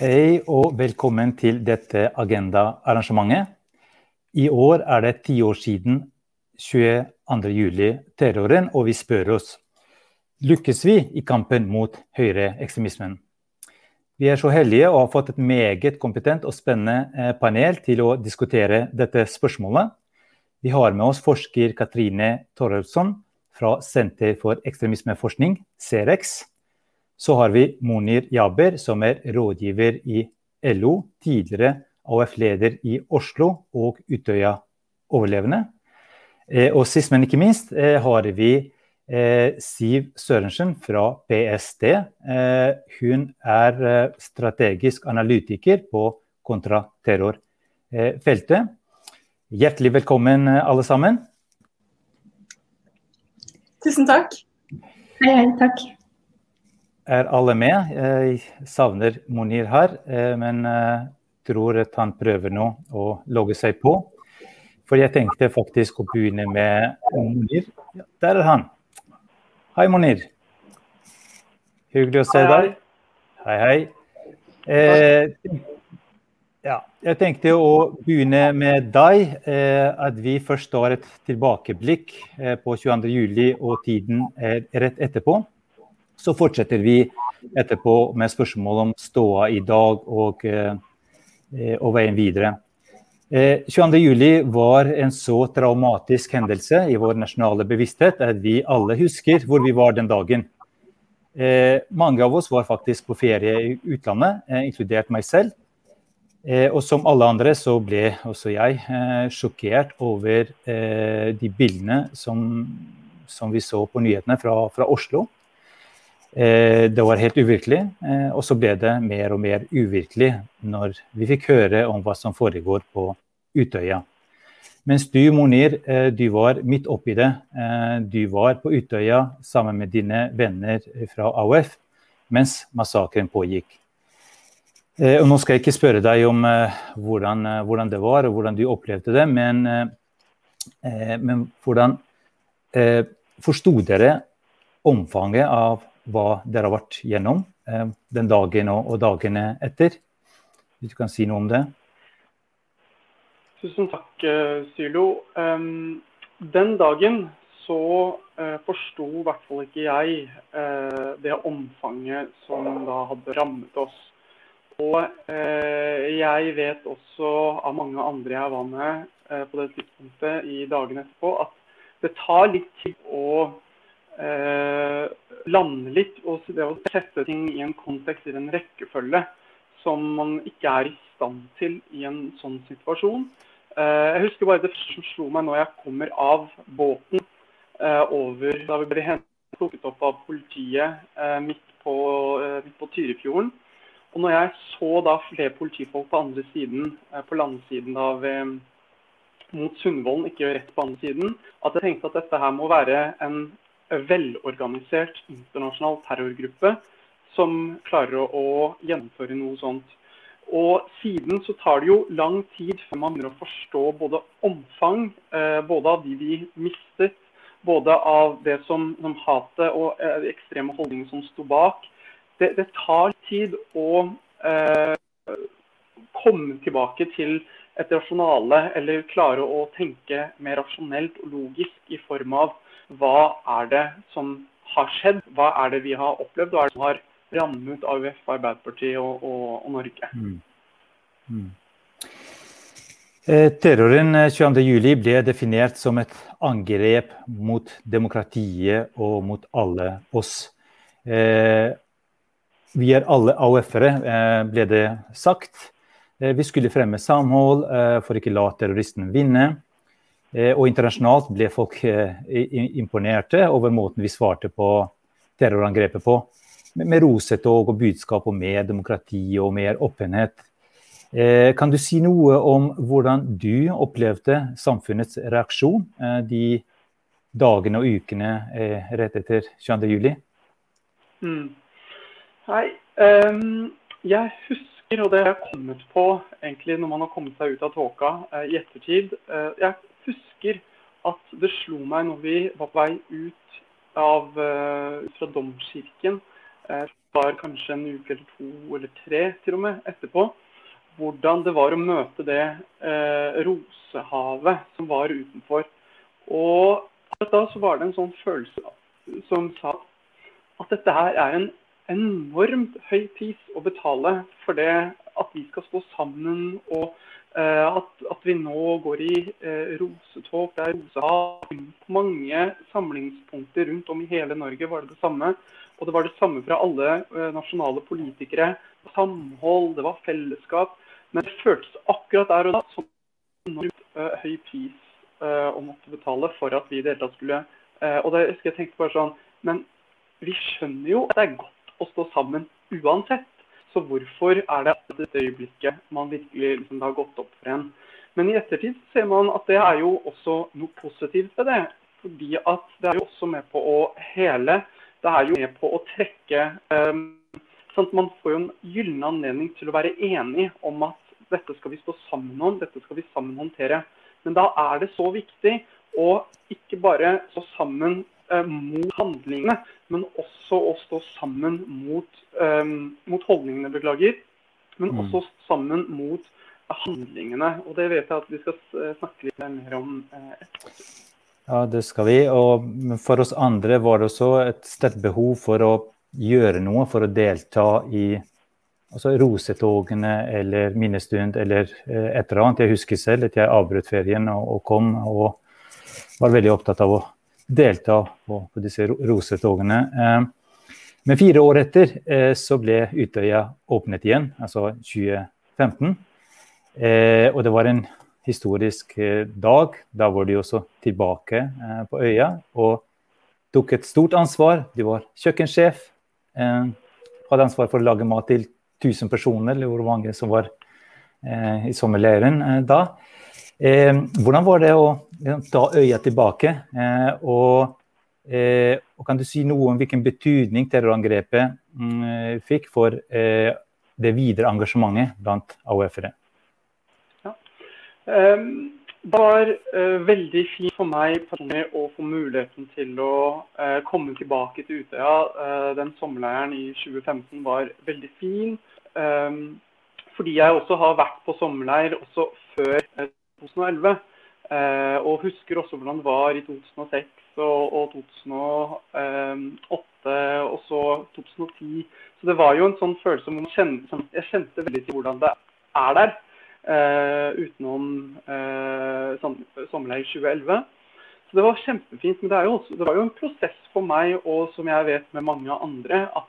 Hei og velkommen til dette Agenda-arrangementet. I år er det ti år siden 22.07-terroren, og vi spør oss lykkes vi i kampen mot høyreekstremismen. Vi er så heldige å ha fått et meget kompetent og spennende eh, panel til å diskutere dette spørsmålet. Vi har med oss forsker Katrine Toralfsson fra Senter for ekstremismeforskning, CEREX. Så har vi Monir Jaber, som er rådgiver i LO, tidligere AUF-leder i Oslo og Utøya-overlevende. Eh, og sist, men ikke minst, eh, har vi eh, Siv Sørensen fra PST. Hun er strategisk analytiker på kontraterrorfeltet. Hjertelig velkommen, alle sammen. Tusen takk. Hei, hei. Takk. Er alle med? Jeg savner Monir her, men tror at han prøver nå å logge seg på. For jeg tenkte faktisk å begynne med Monir. Ja, der er han. Hei, Monir. Hyggelig å se deg. Hei, hei. Eh, ja, jeg tenkte å begynne med deg. Eh, at vi først tar et tilbakeblikk eh, på 22.07 og tiden rett etterpå. Så fortsetter vi etterpå med spørsmål om ståa i dag og, eh, og veien videre. 22.07 eh, var en så traumatisk hendelse i vår nasjonale bevissthet at vi alle husker hvor vi var den dagen. Eh, mange av oss var faktisk på ferie i utlandet, inkludert meg selv. Og som alle andre så ble også jeg sjokkert over de bildene som, som, vi så på nyhetene fra, fra Oslo. Det var helt uvirkelig, og så ble det mer og mer uvirkelig når vi fikk høre om hva som foregår på Utøya. Mens du, Monir, eh, du var midt oppi det. Eh, du var på Utøya sammen med dine venner fra AUF mens massakren pågikk. Eh, og nå skal jeg ikke spørre deg om hvordan, hvordan det var og hvordan du opplevde det, men, men hvordan forsto dere omfanget av hva dere har vært gjennom den dagen og, dagene etter? Hvis du kan si noe om det? Tusen takk, eh, Sylo. Den dagen så uh, forsto i hvert fall ikke jeg det omfanget som da hadde rammet oss. Og jeg vet også av mange andre jeg var med på det tidspunktet i dagene etterpå, at det tar litt tid å lande litt og det å sette ting i en kontekst, i en rekkefølge, som man ikke er i stand til i en sånn situasjon. Eh, jeg husker bare det som slo meg når jeg kommer av båten eh, over da vi ble plukket opp av politiet eh, midt på, midt på Tyrifjorden. Og når jeg så da flere politifolk på andre siden, på landsiden av mot Sundvolden, ikke rett på andre siden, at jeg tenkte at dette her må være en velorganisert internasjonal terrorgruppe som klarer å, gjennomføre noe sånt. Og siden så tar det jo lang tid før man begynner å forstå både omfang, eh, både av de vi mistet, både av det som, som hatet og eh, de ekstreme holdningene som sto bak. Det, det, tar tid å eh, komme tilbake til et rasjonale, eller klare å tenke mer rasjonelt og logisk i form av hva er det som har skjedd, hva er det vi har opplevd, hva er det som har rammet AUF, Arbeiderpartiet og, og, og Norge. Mm. Mm. Eh, terroren 22.07 ble definert som et angrep mot demokratiet og mot alle oss. Eh, vi er alle AUF-ere, eh, ble det sagt. Eh, vi skulle fremme samhold eh, for ikke la terroristen vinne. Eh, og internasjonalt ble folk imponerte over måten vi svarte på terrorangrepet på med rosetog og budskap om mer demokrati og mer åpenhet. Eh, kan du si noe om hvordan du opplevde samfunnets reaksjon eh, de dagene og ukene eh, rett etter 22.07? Mm. Hei. Um, jeg husker, og det har jeg kommet på egentlig når man har kommet seg ut av tåka i ettertid Jeg husker at det slo meg når vi var på vei ut av, uh, fra domkirken uh, var kanskje en uke eller to eller tre til og med etterpå, hvordan det var å møte det eh, rosehavet som var utenfor. Og da så var det en sånn følelse som sa at dette her er en enormt høy pris å betale for det at vi skal stå sammen og at, at, vi nå går i eh, rosetog. Det er rosehav. Mange samlingspunkter rundt om i hele Norge var det det samme. Og det var det samme fra alle eh, nasjonale politikere. Samhold, det var fellesskap. Men det føltes akkurat der og da som en enormt høy pris å måtte betale for at vi i det hele tatt skulle Og det, jeg tenkte bare sånn Men vi skjønner jo at det er godt å stå sammen uansett. Så hvorfor er det at dette øyeblikket man virkelig liksom, har gått opp for en? Men i ettertid ser man at det er jo også noe positivt ved det. Fordi at det er jo også med på å hele. Det er jo med på å trekke um, sånn Man får jo en gyllen anledning til å være enig om at dette skal vi stå sammen om, dette skal vi sammen håndtere. Men da er det så viktig å ikke bare stå sammen mot handlingene, men også å stå sammen mot, um, mot holdningene, beklager. Men mm. også sammen mot handlingene. Og det vet jeg at vi skal eh, snakke litt mer om etterpå. Ja, det skal vi. Og for oss andre var det også et sterkt behov for å gjøre noe for å delta i altså rosetogene eller minnestund eller et eller annet. Jeg husker selv at jeg avbrøt ferien og, og kom og var veldig opptatt av å delta på, på disse rosetogene. Eh, men fire år etter eh, så ble Utøya åpnet igjen, altså 2015. Eh, og det var en historisk dag. Da var de også tilbake på øya og tok et stort ansvar. De var kjøkkensjef. Hadde ansvar for å lage mat til 1000 personer, eller hvor mange som var i sommerleiren da. Eh, hvordan var det å ta øya tilbake? Eh, og, eh, og, kan du si noe om hvilken betydning terrorangrepet mm, fikk for det videre engasjementet blant AUF-ere? Ja. Um, det var uh, veldig fint for meg personlig å få muligheten til å uh, komme tilbake til Utøya. Uh, den sommerleiren i 2015 var veldig fin. Um, fordi jeg også har vært på sommerleir også før 2011. Eh, og husker også hvordan det var i 2006 og, og 2008 og så 2010. Så det var jo en sånn følelse hvor kjente, jeg kjente veldig til hvordan det er der. Uh, utenom sommerleir 2011. Så det var kjempefint. Men det, også, det, var jo en prosess for meg, og som jeg vet med mange andre, at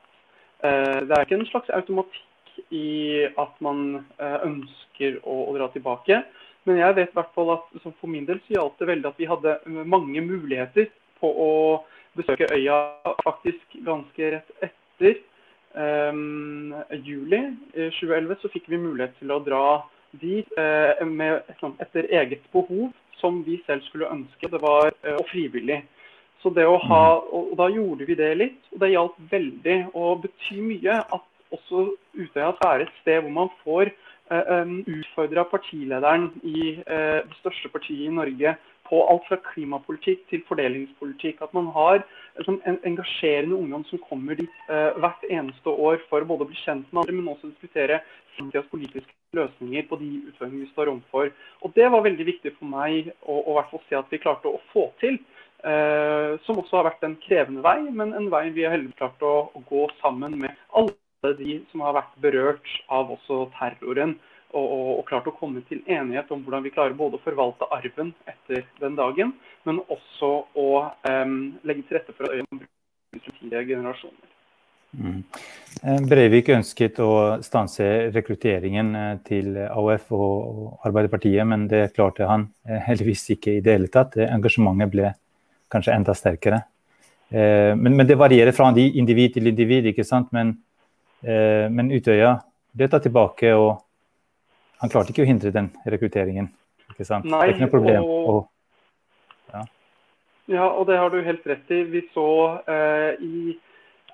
det er ikke en slags automatikk i at man ønsker å, å, dra tilbake. Men jeg vet i hvert fall at for min del så gjaldt det veldig at vi hadde mange muligheter på å besøke øya faktisk ganske rett etter um, juli 2011. Så fikk vi mulighet til å dra dit uh, med, etter eget behov, som vi selv skulle ønske. Det var uh, frivillig. Så det å ha, mm. og, og Da gjorde vi det litt, og det hjalp veldig. Og betyr mye at også Utøya skal være et sted hvor man får Eh, utfordra partilederen i eh, det største partiet i Norge på alt fra klimapolitikk til fordelingspolitikk. At man har liksom, en engasjerende ungdom som kommer dit uh, hvert eneste år for å både bli kjent med andre, men også diskutere framtidas politiske løsninger på de utfordringene vi står overfor. Og Det var veldig viktig for meg å, å hvert fall se at vi klarte å få til. Som også har vært en krevende vei, men en vei vi har heldigvis klart å, å gå sammen med alle de som har vært berørt av også terroren. Og, og, og, klart å komme til enighet om hvordan vi klarer både å forvalte arven etter den dagen, men også å um, legge til rette for at øya brukes fremtidige generasjoner. Mm. Eh, Breivik ønsket å stanse rekrutteringen eh, til AUF og Arbeiderpartiet, men det klarte han eh, heldigvis ikke i det hele tatt. Engasjementet ble kanskje enda sterkere. Men, men det varierer fra individ til individ, ikke sant. Men men Utøya ble tatt tilbake, og han klarte ikke å hindre den rekrutteringen. ikke sant? Nei, det er ikke noe problem. Og, ja. ja. og det har du helt rett i. Vi så eh, i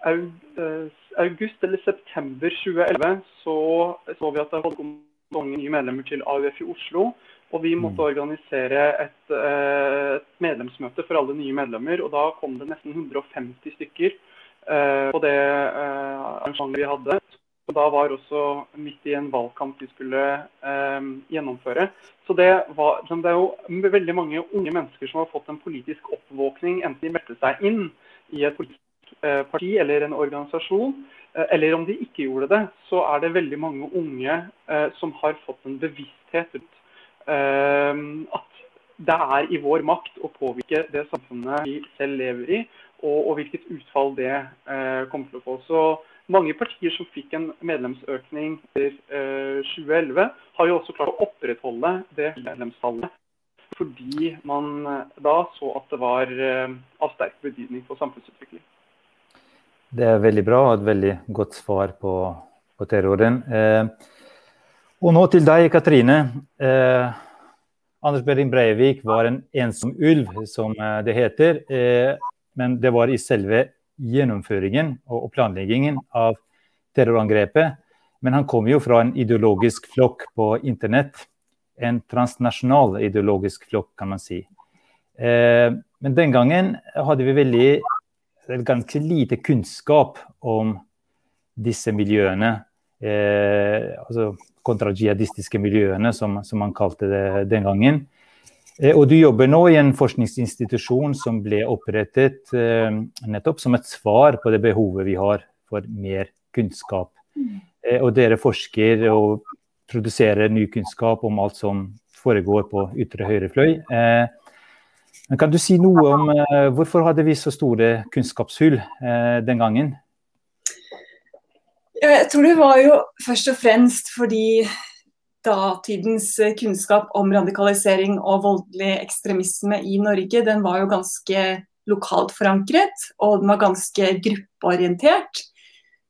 eh, august eller september 2011 så, så vi at det hadde kommet mange nye medlemmer til AUF i Oslo. Og vi måtte mm. organisere et, et, medlemsmøte for alle nye medlemmer. Og da kom det nesten 150 stykker på det arrangementet vi hadde. Og da var også midt i en valgkamp vi skulle eh, gjennomføre. Så det, var, det, er jo veldig mange unge mennesker som har fått en politisk oppvåkning, enten de meldte seg inn i et politisk eh, parti eller en organisasjon, eh, eller om de ikke gjorde det, så er det veldig mange unge eh, som har fått en bevissthet rundt eh, at det er i vår makt å påvirke det samfunnet vi selv lever i, og, og hvilket utfall det eh, kommer til å få. Så mange partier som fikk en medlemsøkning i eh, 2011, har jo også klart å opprettholde det medlemstallet. Fordi man eh, da så at det var eh, av sterk betydning for samfunnsutvikling. Det er veldig bra og et veldig godt svar på, på terroren. Eh, og nå til deg, Katrine. Eh, Anders Behring Breivik var en ensom ulv, som eh, det heter. Men det var i selve gjennomføringen og planleggingen av terrorangrepet. Men han kom jo fra en ideologisk flokk på internett. En transnasjonal ideologisk flokk, kan man si. Eh, men den gangen hadde vi veldig, ganske lite kunnskap om disse miljøene. Eh, altså kontrajihadistiske miljøene, som, som man kalte det den gangen. Eh, og du jobber nå i en forskningsinstitusjon som ble opprettet eh, nettopp som et svar på det behovet vi har for mer kunnskap. Mm. Eh, og dere forsker og produserer ny kunnskap om alt som foregår på ytre høyre fløy. Men kan du si noe om hvorfor hadde vi så store kunnskapshull den gangen? Jeg tror det var jo først og fremst fordi datidens eh, kunnskap om radikalisering og voldelig ekstremisme i Norge, den var jo ganske lokalt forankret, og den var ganske gruppeorientert.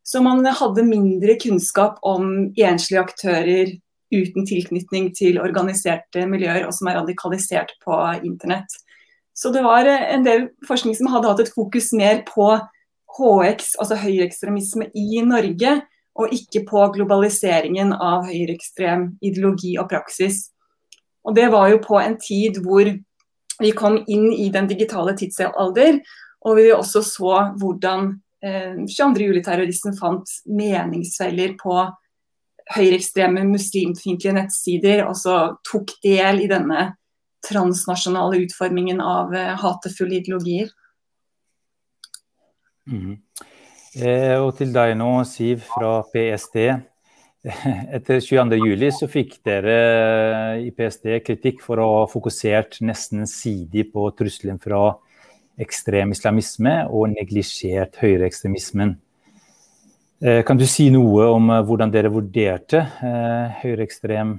Så man hadde mindre kunnskap om enslige aktører uten tilknytning til organiserte miljøer, og som er radikalisert på internett. Så det var eh, en del forskning som hadde hatt et fokus mer på HX, altså høyreekstremisme i Norge, og ikke på globaliseringen av høyreekstrem ideologi og praksis. Og Det var jo på en tid hvor vi kom inn i den digitale tidsalder, og vi også så hvordan eh, 22. juli-terroristen fant meningsfeller på høyreekstreme muslimfiendtlige nettsider, og så tok del i denne transnasjonale utformingen av eh, hatefulle ideologier. Mm. Eh, og til deg nå, Siv fra PST. Etter 22.07 så fikk dere i PST kritikk for å ha fokusert nesten sidig på trusselen fra ekstrem islamisme og neglisjert høyreekstremismen. Eh, kan du si noe om eh, hvordan dere vurderte høyreekstrem,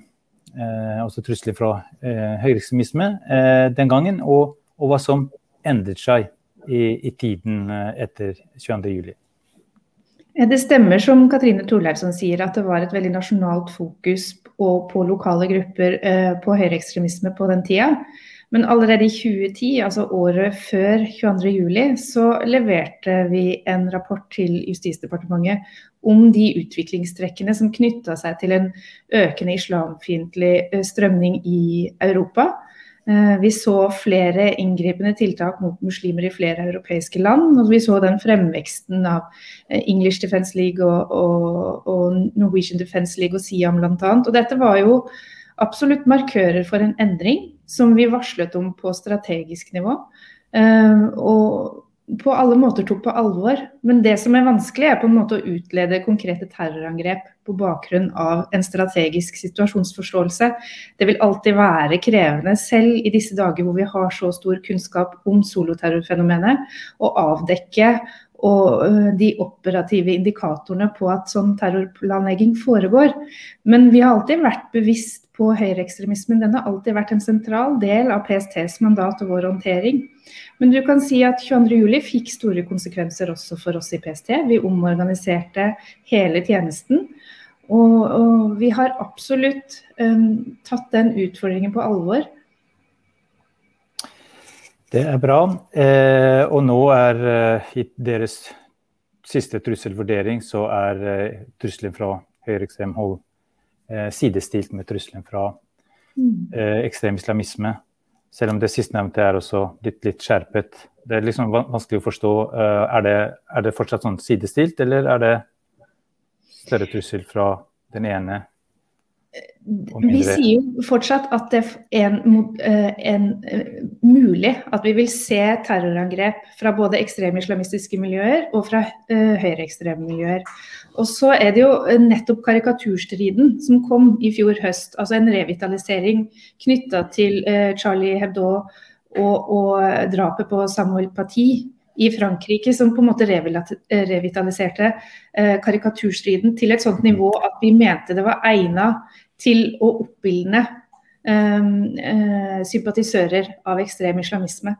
altså trusler fra høyreekstremisme den gangen, og, og, hva som endret seg i, i tiden etter 22.07? Det stemmer som Katrine Thorleifsson sier, at det var et veldig nasjonalt fokus på, på lokale grupper eh, på høyreekstremisme på den tida. Men allerede i 2010, altså året før 22.07, så leverte vi en rapport til Justisdepartementet om de utviklingstrekkene som knytta seg til en økende islamfiendtlig eh, strømning i Europa. Eh, vi så flere inngripende tiltak mot muslimer i flere europeiske land. og Vi så den fremveksten av eh, English Defence League og, og, og Norwegian Defence League og Siam bl.a. Dette var jo absolutt markører for en endring som vi varslet om på strategisk nivå. Eh, og på alle måter tok på alvor. Men det som er vanskelig, er på en måte å utlede konkrete terrorangrep på bakgrunn av en strategisk situasjonsforståelse. Det vil alltid være krevende, selv i disse dager hvor vi har så stor kunnskap om soloterrorfenomenet, å avdekke og øh, de operative indikatorene på at sånn terrorplanlegging foregår. Men vi har alltid vært bevisst på høyreekstremismen. Den har alltid vært en sentral del av PSTs mandat og vår håndtering. Men du kan si at 22.07 fikk store konsekvenser også for oss i PST. Vi omorganiserte hele tjenesten. Og, og vi har absolutt um, tatt den utfordringen på alvor. Det er bra. Eh, og nå er eh, i deres siste trusselvurdering så er eh, trusselen fra høyreekstrem hold eh, sidestilt med trusselen fra mm. eh, ekstrem islamisme. Selv om det sistnevnte er også litt, litt skjerpet. Det er liksom vanskelig å forstå. Uh, er, det, er, det, fortsatt sånn sidestilt, eller er det større trussel fra den ene vi sier jo fortsatt at det er en, eh, en, eh, mulig at vi vil se terrorangrep fra både ekstreme islamistiske miljøer og fra uh, høyreekstreme miljøer. Og så er det jo nettopp karikaturstriden som kom i fjor høst. Altså en revitalisering knytta til uh, Charlie Hebdo og, og drapet på Samuel Paty i Frankrike som på en måte revitaliserte eh, karikaturstriden til et sånt nivå at vi mente det var egnet til å oppildne eh, eh, sympatisører av ekstrem islamisme.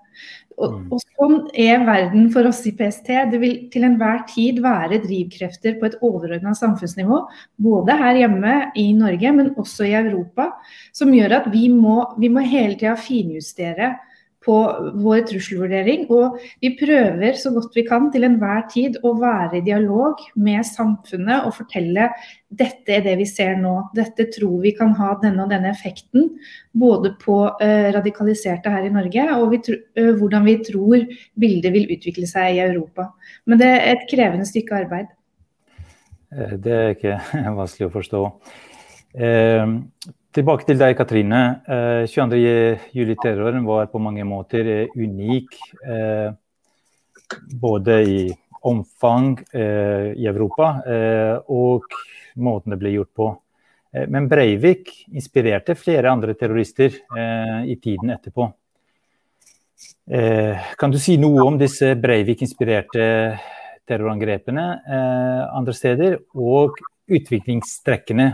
Og, mm. og, sånn er verden for oss i PST. Det vil til enhver tid være drivkrefter på et overordna samfunnsnivå, både her hjemme i Norge, men også i Europa, som gjør at vi må, vi må hele tida finjustere på vår trusselvurdering. Og vi prøver så godt vi kan til enhver tid å være i dialog med samfunnet og fortelle dette er det vi ser nå. Dette tror vi kan ha denne og denne effekten. Både på uh, radikaliserte her i Norge og vi uh, hvordan vi tror bildet vil utvikle seg i Europa. Men det er et krevende stykke arbeid. Eh, det er ikke vanskelig å forstå. Uh, Tilbake til deg, Katrine. 22.07-terroren eh, var på mange måter eh, unik. Eh, både i omfang i Europa og måten det ble gjort på. Men Breivik inspirerte flere andre terrorister i tiden etterpå. Kan du si noe om disse Breivik-inspirerte terrorangrepene andre steder, og utviklingstrekkene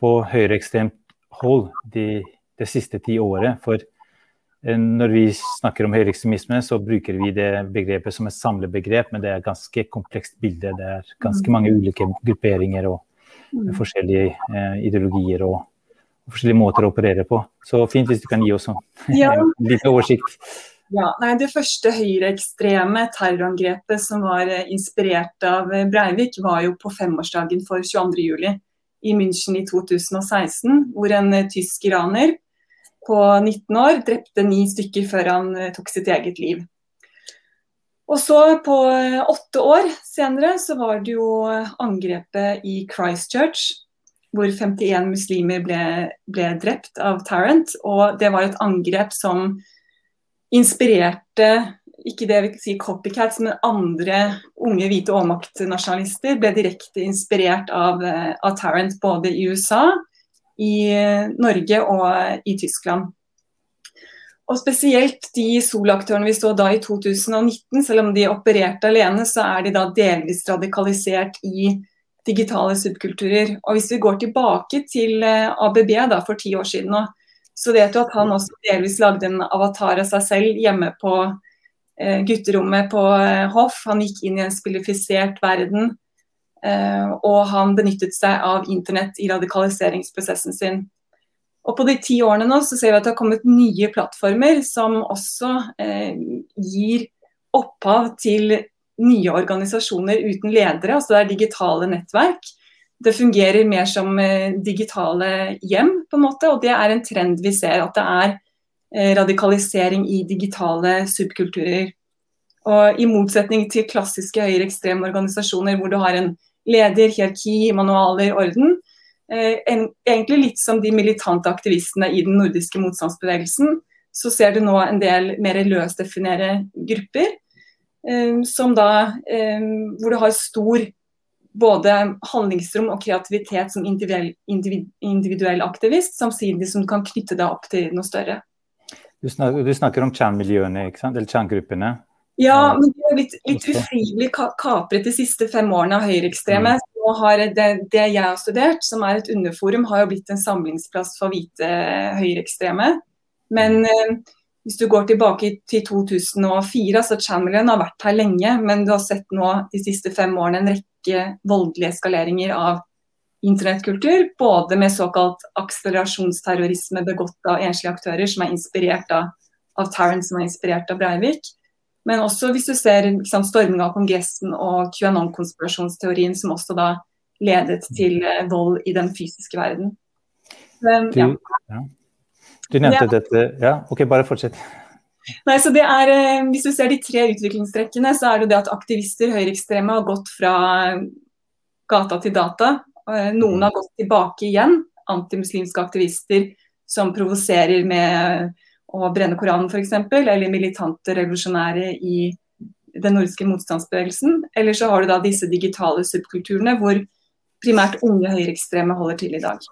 på høyreekstremt hold de, det siste ti året. For eh, når vi snakker om høyreekstremisme, så bruker vi det begrepet som et samlebegrep, men det er et ganske komplekst bilde. Det er ganske mange ulike grupperinger og mm. forskjellige eh, ideologier og, og, forskjellige måter å operere på. Så fint hvis du kan gi oss ja. liten oversikt. Ja, nei, Det første høyreekstreme terrorangrepet som var eh, inspirert av Breivik, var jo på femårsdagen for 22.07 i München i 2016, hvor en eh, tysk iraner på 19 år drepte ni stykker før han eh, tok sitt eget liv. Og så på eh, åtte år senere så var det jo angrepet i Christchurch, hvor 51 muslimer ble, ble drept av Tarrant. Og det var et angrep som inspirerte ikke det vi vil si copycats, men andre unge hvite overmaktnasjonalister ble direkte inspirert av, eh, av Tarrant både i USA, i Norge og i Tyskland. Og Spesielt de solaktørene vi så da i 2019, selv om de opererte alene, så er de da delvis radikalisert i digitale subkulturer. Og Hvis vi går tilbake til eh, ABB da, for ti år siden, nå, så vet du at han også delvis lagde en avatar av seg selv hjemme på Eh, gutterommet på eh, Hoff. Han gikk inn i en spillifisert verden. Eh, og han benyttet seg av internett i radikaliseringsprosessen sin. Og På de ti årene nå så ser vi at det har kommet nye plattformer som også eh, gir opphav til nye organisasjoner uten ledere. altså Det er digitale nettverk. Det fungerer mer som eh, digitale hjem, på en måte, og det er en trend vi ser. At det er Eh, radikalisering i digitale subkulturer. Og I motsetning til klassiske høyreekstreme organisasjoner hvor du har en leder, hierarki, manualer, orden. Eh, en, egentlig litt som de militante aktivistene i den nordiske motstandsbevegelsen, så ser du nå en del mer løsdefinere grupper. Eh, som da, eh, hvor du har stor både handlingsrom og kreativitet som individuell, individuell aktivist, samtidig som du kan knytte deg opp til noe større. Du snakker, du snakker om sant? eller kjerngruppene? Ja, men de er litt, litt ufrivillig kapret de siste fem årene av høyreekstreme. Mm. Det, det, jeg har studert, som er et underforum, har jo blitt en samlingsplass for hvite høyreekstreme. Men eh, hvis du går tilbake til 2004, så Chamberlain har vært her lenge, men du har sett nå de siste fem årene en rekke voldelige eskaleringer av internettkultur, både med såkalt akselerasjonsterrorisme begått av enslige aktører, som er inspirert av, av Tarrant, som er inspirert av Breivik. Men også hvis du ser liksom, storming av Kongressen og QAnon-konspirasjonsteorien, som også da ledet til eh, vold i den fysiske verden. Men, ja. Du nevnte dette Ja, OK, bare fortsett. Nei, så det er, eh, Hvis du ser de tre utviklingstrekkene, så er det det at aktivister, høyreekstreme, har gått fra gata til data. Eh, noen har gått tilbake igjen. Antimuslimske aktivister som provoserer med å brenne Koranen f.eks., eller militante revolusjonære i den nordiske motstandsbevegelsen. Eller så har du da disse digitale subkulturene hvor primært unge høyreekstreme holder til i dag.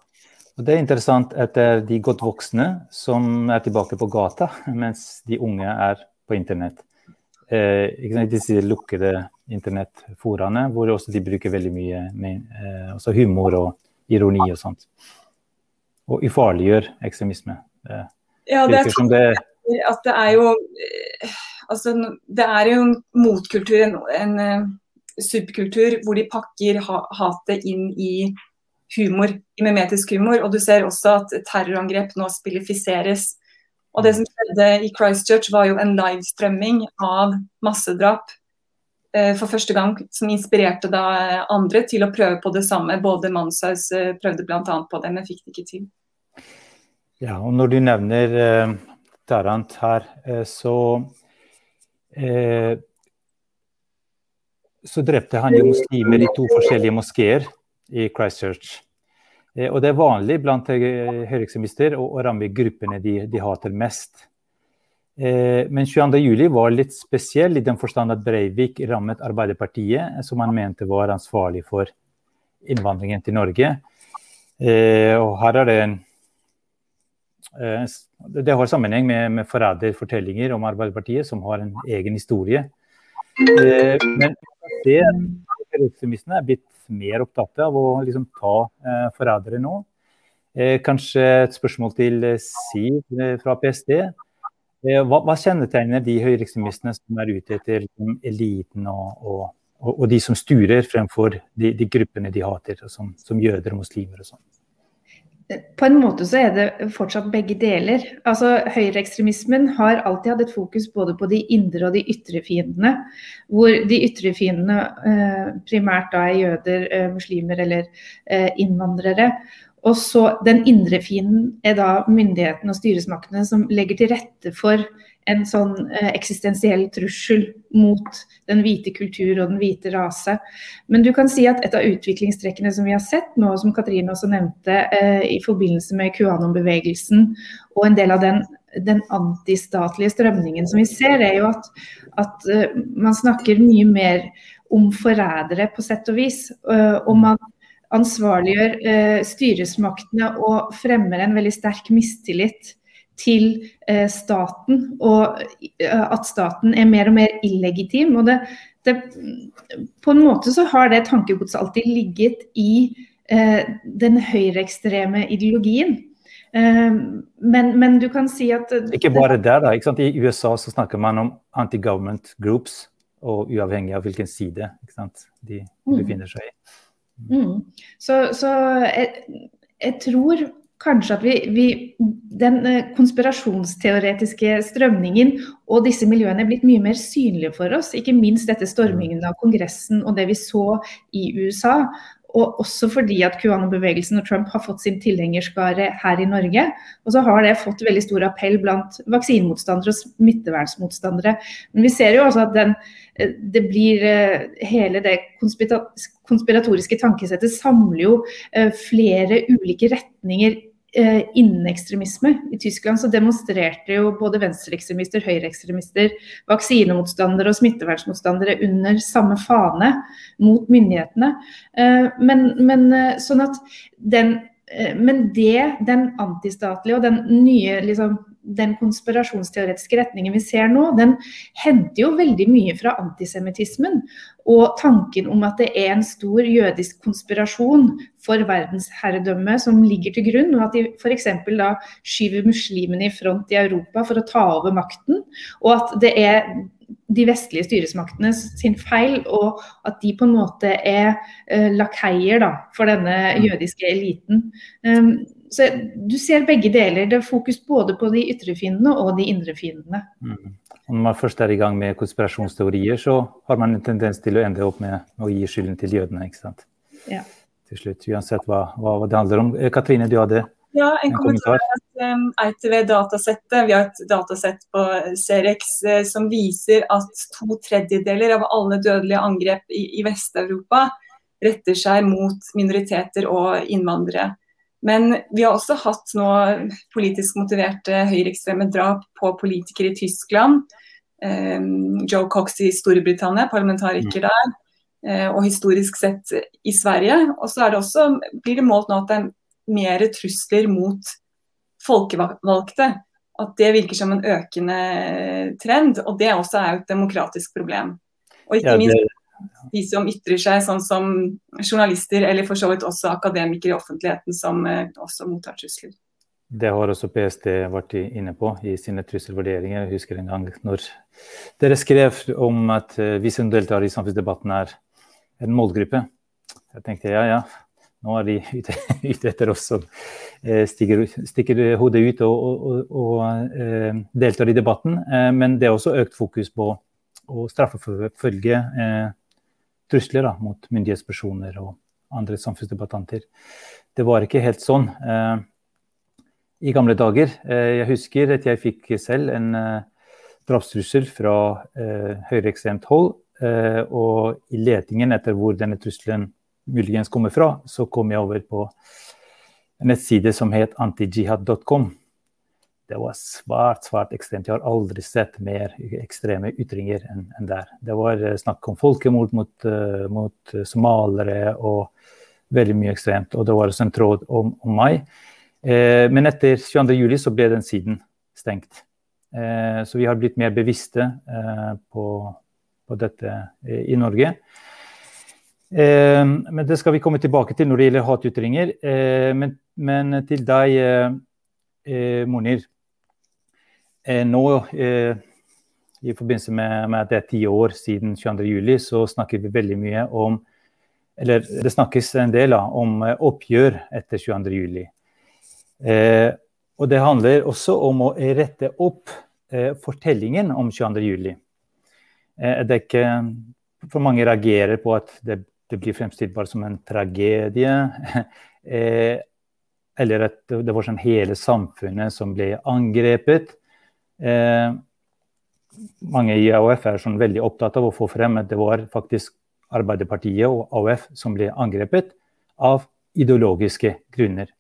Og Det er interessant at det er de godt voksne som er tilbake på gata, mens de unge er på internett. Eh, disse lukkede internettforaene hvor også de bruker veldig mye med, eh, humor og ironi og sånt. Og ufarliggjør ekstremisme. Eh, ja, det er, det... at det er jo eh, altså, det er jo en motkultur, en, en uh, subkultur, hvor de pakker ha, hatet inn i humor, i memetisk humor. Og du ser også at terrorangrep nå spillifiseres. Og det som skjedde i Christchurch, var jo en livestrømming av massedrap for første gang, som inspirerte da andre til å prøve på det samme. Både Manshaus uh, prøvde bl.a. på det, men fikk det ikke til. Ja, og når du nevner eh, Tarant her, så eh, så drepte han jo muslimer i to forskjellige moskeer i Christchurch. Eh, og det er vanlig blant eh, høyreekstremister å, å ramme gruppene de, de hater mest. Eh, men 22.07 var litt spesiell i den forstand at Breivik rammet Arbeiderpartiet, som han mente var ansvarlig for innvandringen til Norge. Eh, og her er det en Eh, det har sammenheng med, med forræderfortellinger om Arbeiderpartiet, som har en egen historie. Eh, men det ekstremistene er blitt mer opptatt av å liksom ta eh, forrædere nå. Kanskje et spørsmål til Siv fra PST. Hva, hva kjennetegner de høyreekstremistene som er ute etter liksom, eliten og, og, og, de som sturer, fremfor de, de gruppene de hater, som, som jøder og muslimer og sånn? på en måte så er det fortsatt begge deler. Altså Høyreekstremismen har alltid hatt et fokus både på de indre og de ytre fiendene. Hvor de ytre fiendene eh, primært da er jøder, eh, muslimer eller eh, innvandrere. Og så Den indre fienden er da myndighetene og styresmaktene som legger til rette for en sånn eh, eksistensiell trussel mot den hvite kultur og den hvite rase. Men du kan si at et av utviklingstrekkene som vi har sett nå, som Katrine også nevnte, eh, i forbindelse med QAnon-bevegelsen og en del av den, den, antistatlige strømningen som vi ser, er jo at, at uh, man snakker mye mer om forrædere, på sett og vis. Og man ansvarliggjør eh, styresmaktene og fremmer en veldig sterk mistillit til eh, staten, og eh, at staten er mer og mer illegitim. og det, det, På en måte så har det tankegodset alltid ligget i eh, den høyreekstreme ideologien. Eh, men, men, du kan si at Ikke bare der, da. Ikke sant? I USA så snakker man om anti-government groups, og uavhengig av hvilken side de mm. befinner seg i. Mm. Så, så jeg, jeg tror kanskje at vi, vi, Den eh, konspirasjonsteoretiske strømningen og disse miljøene er blitt mye mer synlige for oss. Ikke minst dette stormingen av Kongressen og det vi så i USA. Og også fordi at QAnon-bevegelsen og Trump har fått sin tilhengerskare her i Norge. Og så har det fått veldig stor appell blant vaksinemotstandere og smittevernsmotstandere. Men vi ser jo også at den, eh, det blir eh, hele det konspiratoriske tankesettet samler jo eh, flere ulike retninger innen ekstremisme. I Tyskland så demonstrerte jo både venstreekstremister, høyreekstremister, vaksinemotstandere og smittevernsmotstandere under samme fane mot myndighetene. Men, men sånn at den men det, den antistatlige og den nye liksom, den konspirasjonsteoretiske retningen vi ser nå, den henter jo veldig mye fra antisemittismen. Og tanken om at det er en stor jødisk konspirasjon for verdensherredømme som ligger til grunn, og at de f.eks. da skyver muslimene i front i Europa for å ta over makten. Og at det er de vestlige styresmaktene sin feil, og at de på en måte er uh, lakeier da, for denne jødiske eliten. Um, så du ser begge deler. Det er fokus både på de ytre fiendene og de indre fiendene. Mm. Når man først er i gang med konspirasjonsteorier, så har man en tendens til å ende opp med å gi skylden til jødene. ikke sant? Ja. Til slutt, uansett hva, hva, det handler om. Eh, Katrine, du hadde ja, en, en kommentar. kommentar. RTV-datasettet. Vi har et datasett på Cerex som viser at to tredjedeler av alle dødelige angrep i, i Vest-Europa retter seg mot minoriteter og innvandrere. Men vi har også hatt nå politisk motiverte høyreekstreme drap på politikere i Tyskland. Joe Cox i Storbritannia, parlamentariker mm. der. Eh, og historisk sett i Sverige. Og så blir det målt nå at det er mer trusler mot folkevalgte. At det virker som en økende trend. Og det også er jo et demokratisk problem. Og ikke minst de som ytrer seg sånn som journalister, eller for så vidt også akademikere i offentligheten som eh, også mottar trusler. Det har også PST vært inne på i sine trusselvurderinger. Jeg husker en gang når dere skrev om at eh, vi som deltar i samfunnsdebatten er en målgruppe. Jeg tenkte ja, ja, nå er de ute, etter oss som eh, stikker, stikker, hodet ut og, og, og deltar i debatten. Men det er også økt fokus på å straffeforfølge trusler da, mot myndighetspersoner og andre samfunnsdebattanter. Det var ikke helt sånn eh, i gamle dager. Eh, jeg husker at jeg fikk selv en drapstrussel fra høyreekstremt hold Eh, og i letingen etter hvor denne trusselen muligens kommer fra, så kom jeg over på en nettside som het antijihad.com. Det var svært svært ekstremt. Jeg har aldri sett mer ekstreme ytringer enn en der. Det var eh, snakk om folkemord mot, uh, mot somalere og veldig mye ekstremt. Og det var også en tråd om, om meg. Eh, men etter 22.07 så ble den siden stengt. Eh, så vi har blitt mer bevisste eh, på på dette eh, i Norge. Eh, men det skal vi komme tilbake til når det gjelder hatytringer. Eh, men, men, til deg, Monir. Nå i forbindelse med, at det er ti år siden 22.07, så snakker vi veldig mye om Eller det snakkes en del om oppgjør etter 22.07. Eh, og det handler også om å rette opp eh, fortellingen om 22.07. Eh, det er ikke For mange reagerer på at det, det blir fremstilt bare som en tragedie. Eh, eller at det var sånn hele samfunnet som ble angrepet. Eh, mange i AUF er sånn veldig opptatt av å få frem at det var faktisk Arbeiderpartiet og AUF som ble angrepet av ideologiske grunner.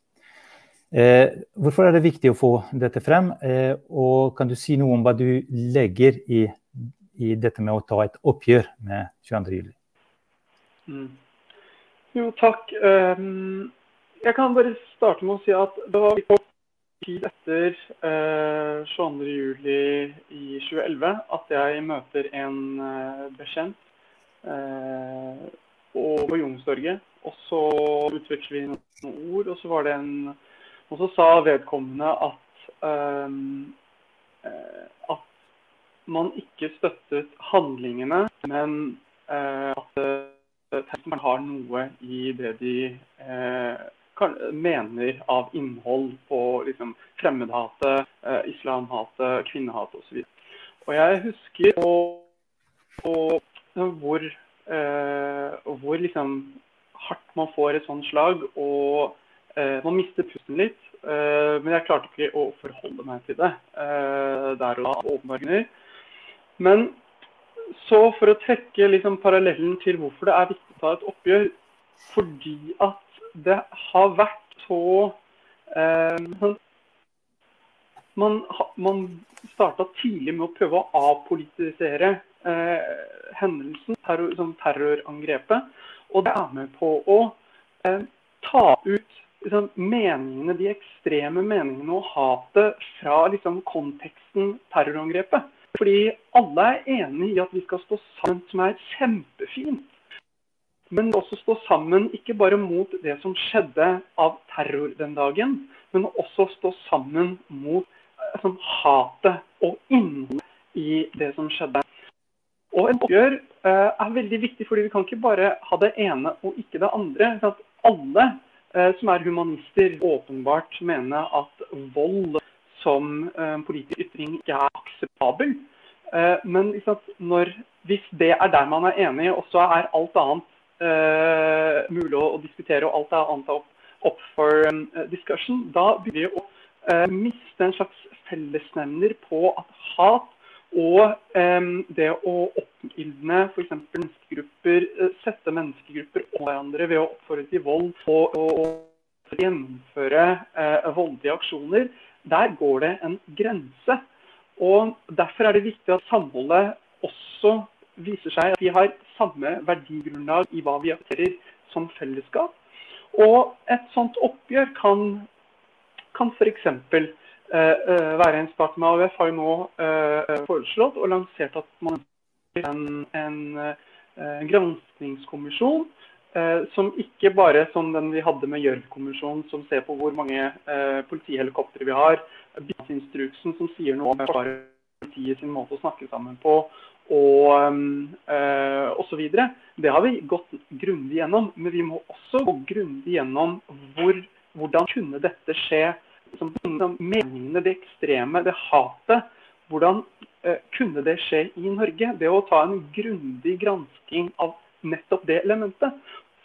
Eh, hvorfor er det viktig å få dette frem? Eh, og kan du si noe om hva du legger i i dette med å ta et oppgjør med 22. juli? Mm. Jo, takk. Um, jeg kan bare starte med å si at det var tid etter eh, 22. juli i 2011 at jeg møter en eh, bekjent eh, på Youngstorget. Og så utveksler vi noen ord, og så var det en Og så sa vedkommende at eh, at man ikke støttet handlingene, men eh, at eh, man har noe i det de eh, mener av innhold på liksom, fremmedhatet, eh, islamhatet, kvinnehatet osv. Og jeg husker og, og, hvor, eh, hvor liksom, hardt man får et sånt slag, og eh, man mister pusten litt. men jeg klarte ikke å forholde meg til det der og da. åpenbart. Men så for å trekke liksom parallellen til hvorfor det er viktig å ta et oppgjør Fordi at det har vært så eh, Man, man starta tidlig med å prøve å avpolitisere eh, hendelsen, terror, som terrorangrepet. Og det er med på å eh, ta ut liksom, meningene, de ekstreme meningene og hatet fra liksom, konteksten terrorangrepet. Fordi alle er enig i at vi skal stå sammen, som er kjempefint. Men også stå sammen ikke bare mot det som skjedde av terror den dagen, men også stå sammen mot sånn, hatet og innholdet i det som skjedde. Og et oppgjør uh, er veldig viktig, fordi vi kan ikke bare ha det ene og ikke det andre. At alle uh, som er humanister, åpenbart mener at vold som uh, politisk ytring ikke er akseptabel. Uh, men liksom, når, hvis det er der man er enig, og så er alt annet mulig å, diskutere, og alt annet opp, opp for um, discussion, da begynner vi å eh, miste en slags fellesnevner på at hat og eh, det å oppildne f.eks. menneskegrupper, eh, sette menneskegrupper over hverandre ved å oppfordre til vold og, og, og gjennomføre eh, voldelige aksjoner, der går det en grense. Og Derfor er det viktig at samholdet også viser seg at vi har samme verdigrunnlag i hva vi aksepterer som fellesskap. Og et sånt oppgjør kan, kan f.eks. Uh, uh, være en start med AUF har jo nå uh, foreslått og lansert at man ønsker en, en, uh, granskingskommisjon som ikke bare som den vi hadde med Gjørv-kommisjonen, som ser på hvor mange politihelikoptre vi har, bistandsinstruksen som sier noe om politiet sin måte å snakke sammen på, og øh, osv. Det har vi gått grundig gjennom. Men vi må også gå grundig gjennom hvor, hvordan kunne dette skje. Som, som meningene, det ekstreme, det hatet. Hvordan eh, kunne det skje i Norge? Det å ta en grundig gransking av nettopp det elementet.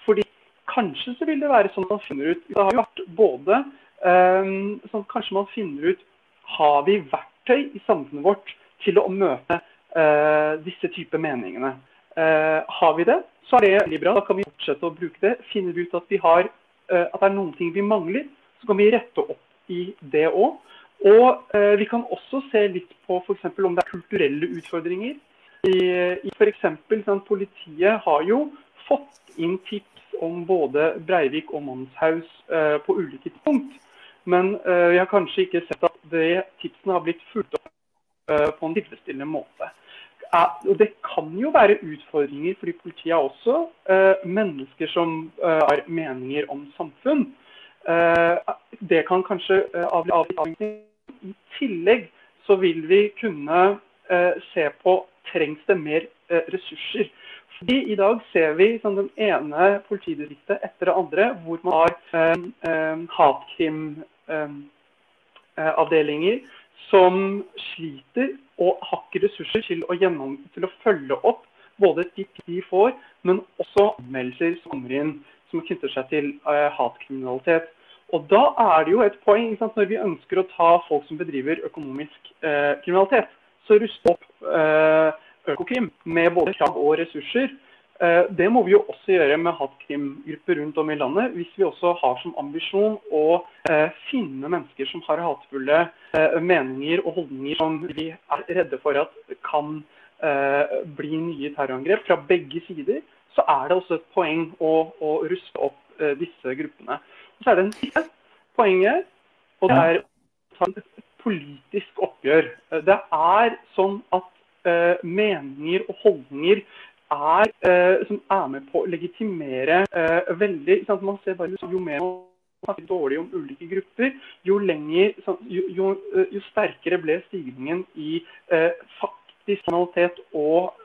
Fordi kanskje så vil det være sånn at man finner ut Det har jo vært både eh, sånn, Kanskje man finner ut Har vi verktøy i samfunnet vårt til å møte disse typer meningene. Uh, har vi det, så er det veldig bra. Da kan vi fortsette å bruke det. Finner vi ut at, vi har, uh, at det er noen ting vi mangler, så kan vi rette opp i det òg. Og vi kan også se litt på f.eks. om det er kulturelle utfordringer. I, i eksempel, sånn, Politiet har jo fått inn tips om både Breivik og Manshaus på ulike tidspunkt. Men vi har kanskje ikke sett at de tipsene har blitt fulgt opp Eh, på en tilfredsstillende måte. Og Det kan jo være utfordringer, fordi politiet er også uh, mennesker som uh, har meninger om samfunn. Det kan kanskje avgjøre. I tillegg så vil vi kunne se på trengs det mer ressurser. Fordi I dag ser vi som den ene politidistriktet etter det andre hvor man har hatkrimavdelinger som sliter og har ikke ressurser til å, gjennom, til å følge opp både tips de får, men også anmeldelser som kommer inn som knytter seg til eh, hatkriminalitet. Og Da er det jo et poeng sant, når vi ønsker å ta folk som bedriver økonomisk eh, kriminalitet, så ruste opp eh, Økokrim med både krav og ressurser. Eh, det må vi jo også gjøre med hatkrimgrupper rundt om i landet, hvis vi også har som ambisjon å eh, finne mennesker som har hatefulle eh, meninger og holdninger som vi er redde for at kan bli nye terrorangrep fra begge sider. Så er det også et poeng å, å ruste opp disse gruppene. Og så er det en siste poenget, og det er å et politisk oppgjør. Det er sånn at meninger og holdninger er, uh, som er med på å legitimere uh, veldig sant? Man ser bare Jo mer man snakker dårlig om ulike grupper, jo, lenger, jo, jo, uh, jo sterkere ble stigningen i faktisk kriminalitet og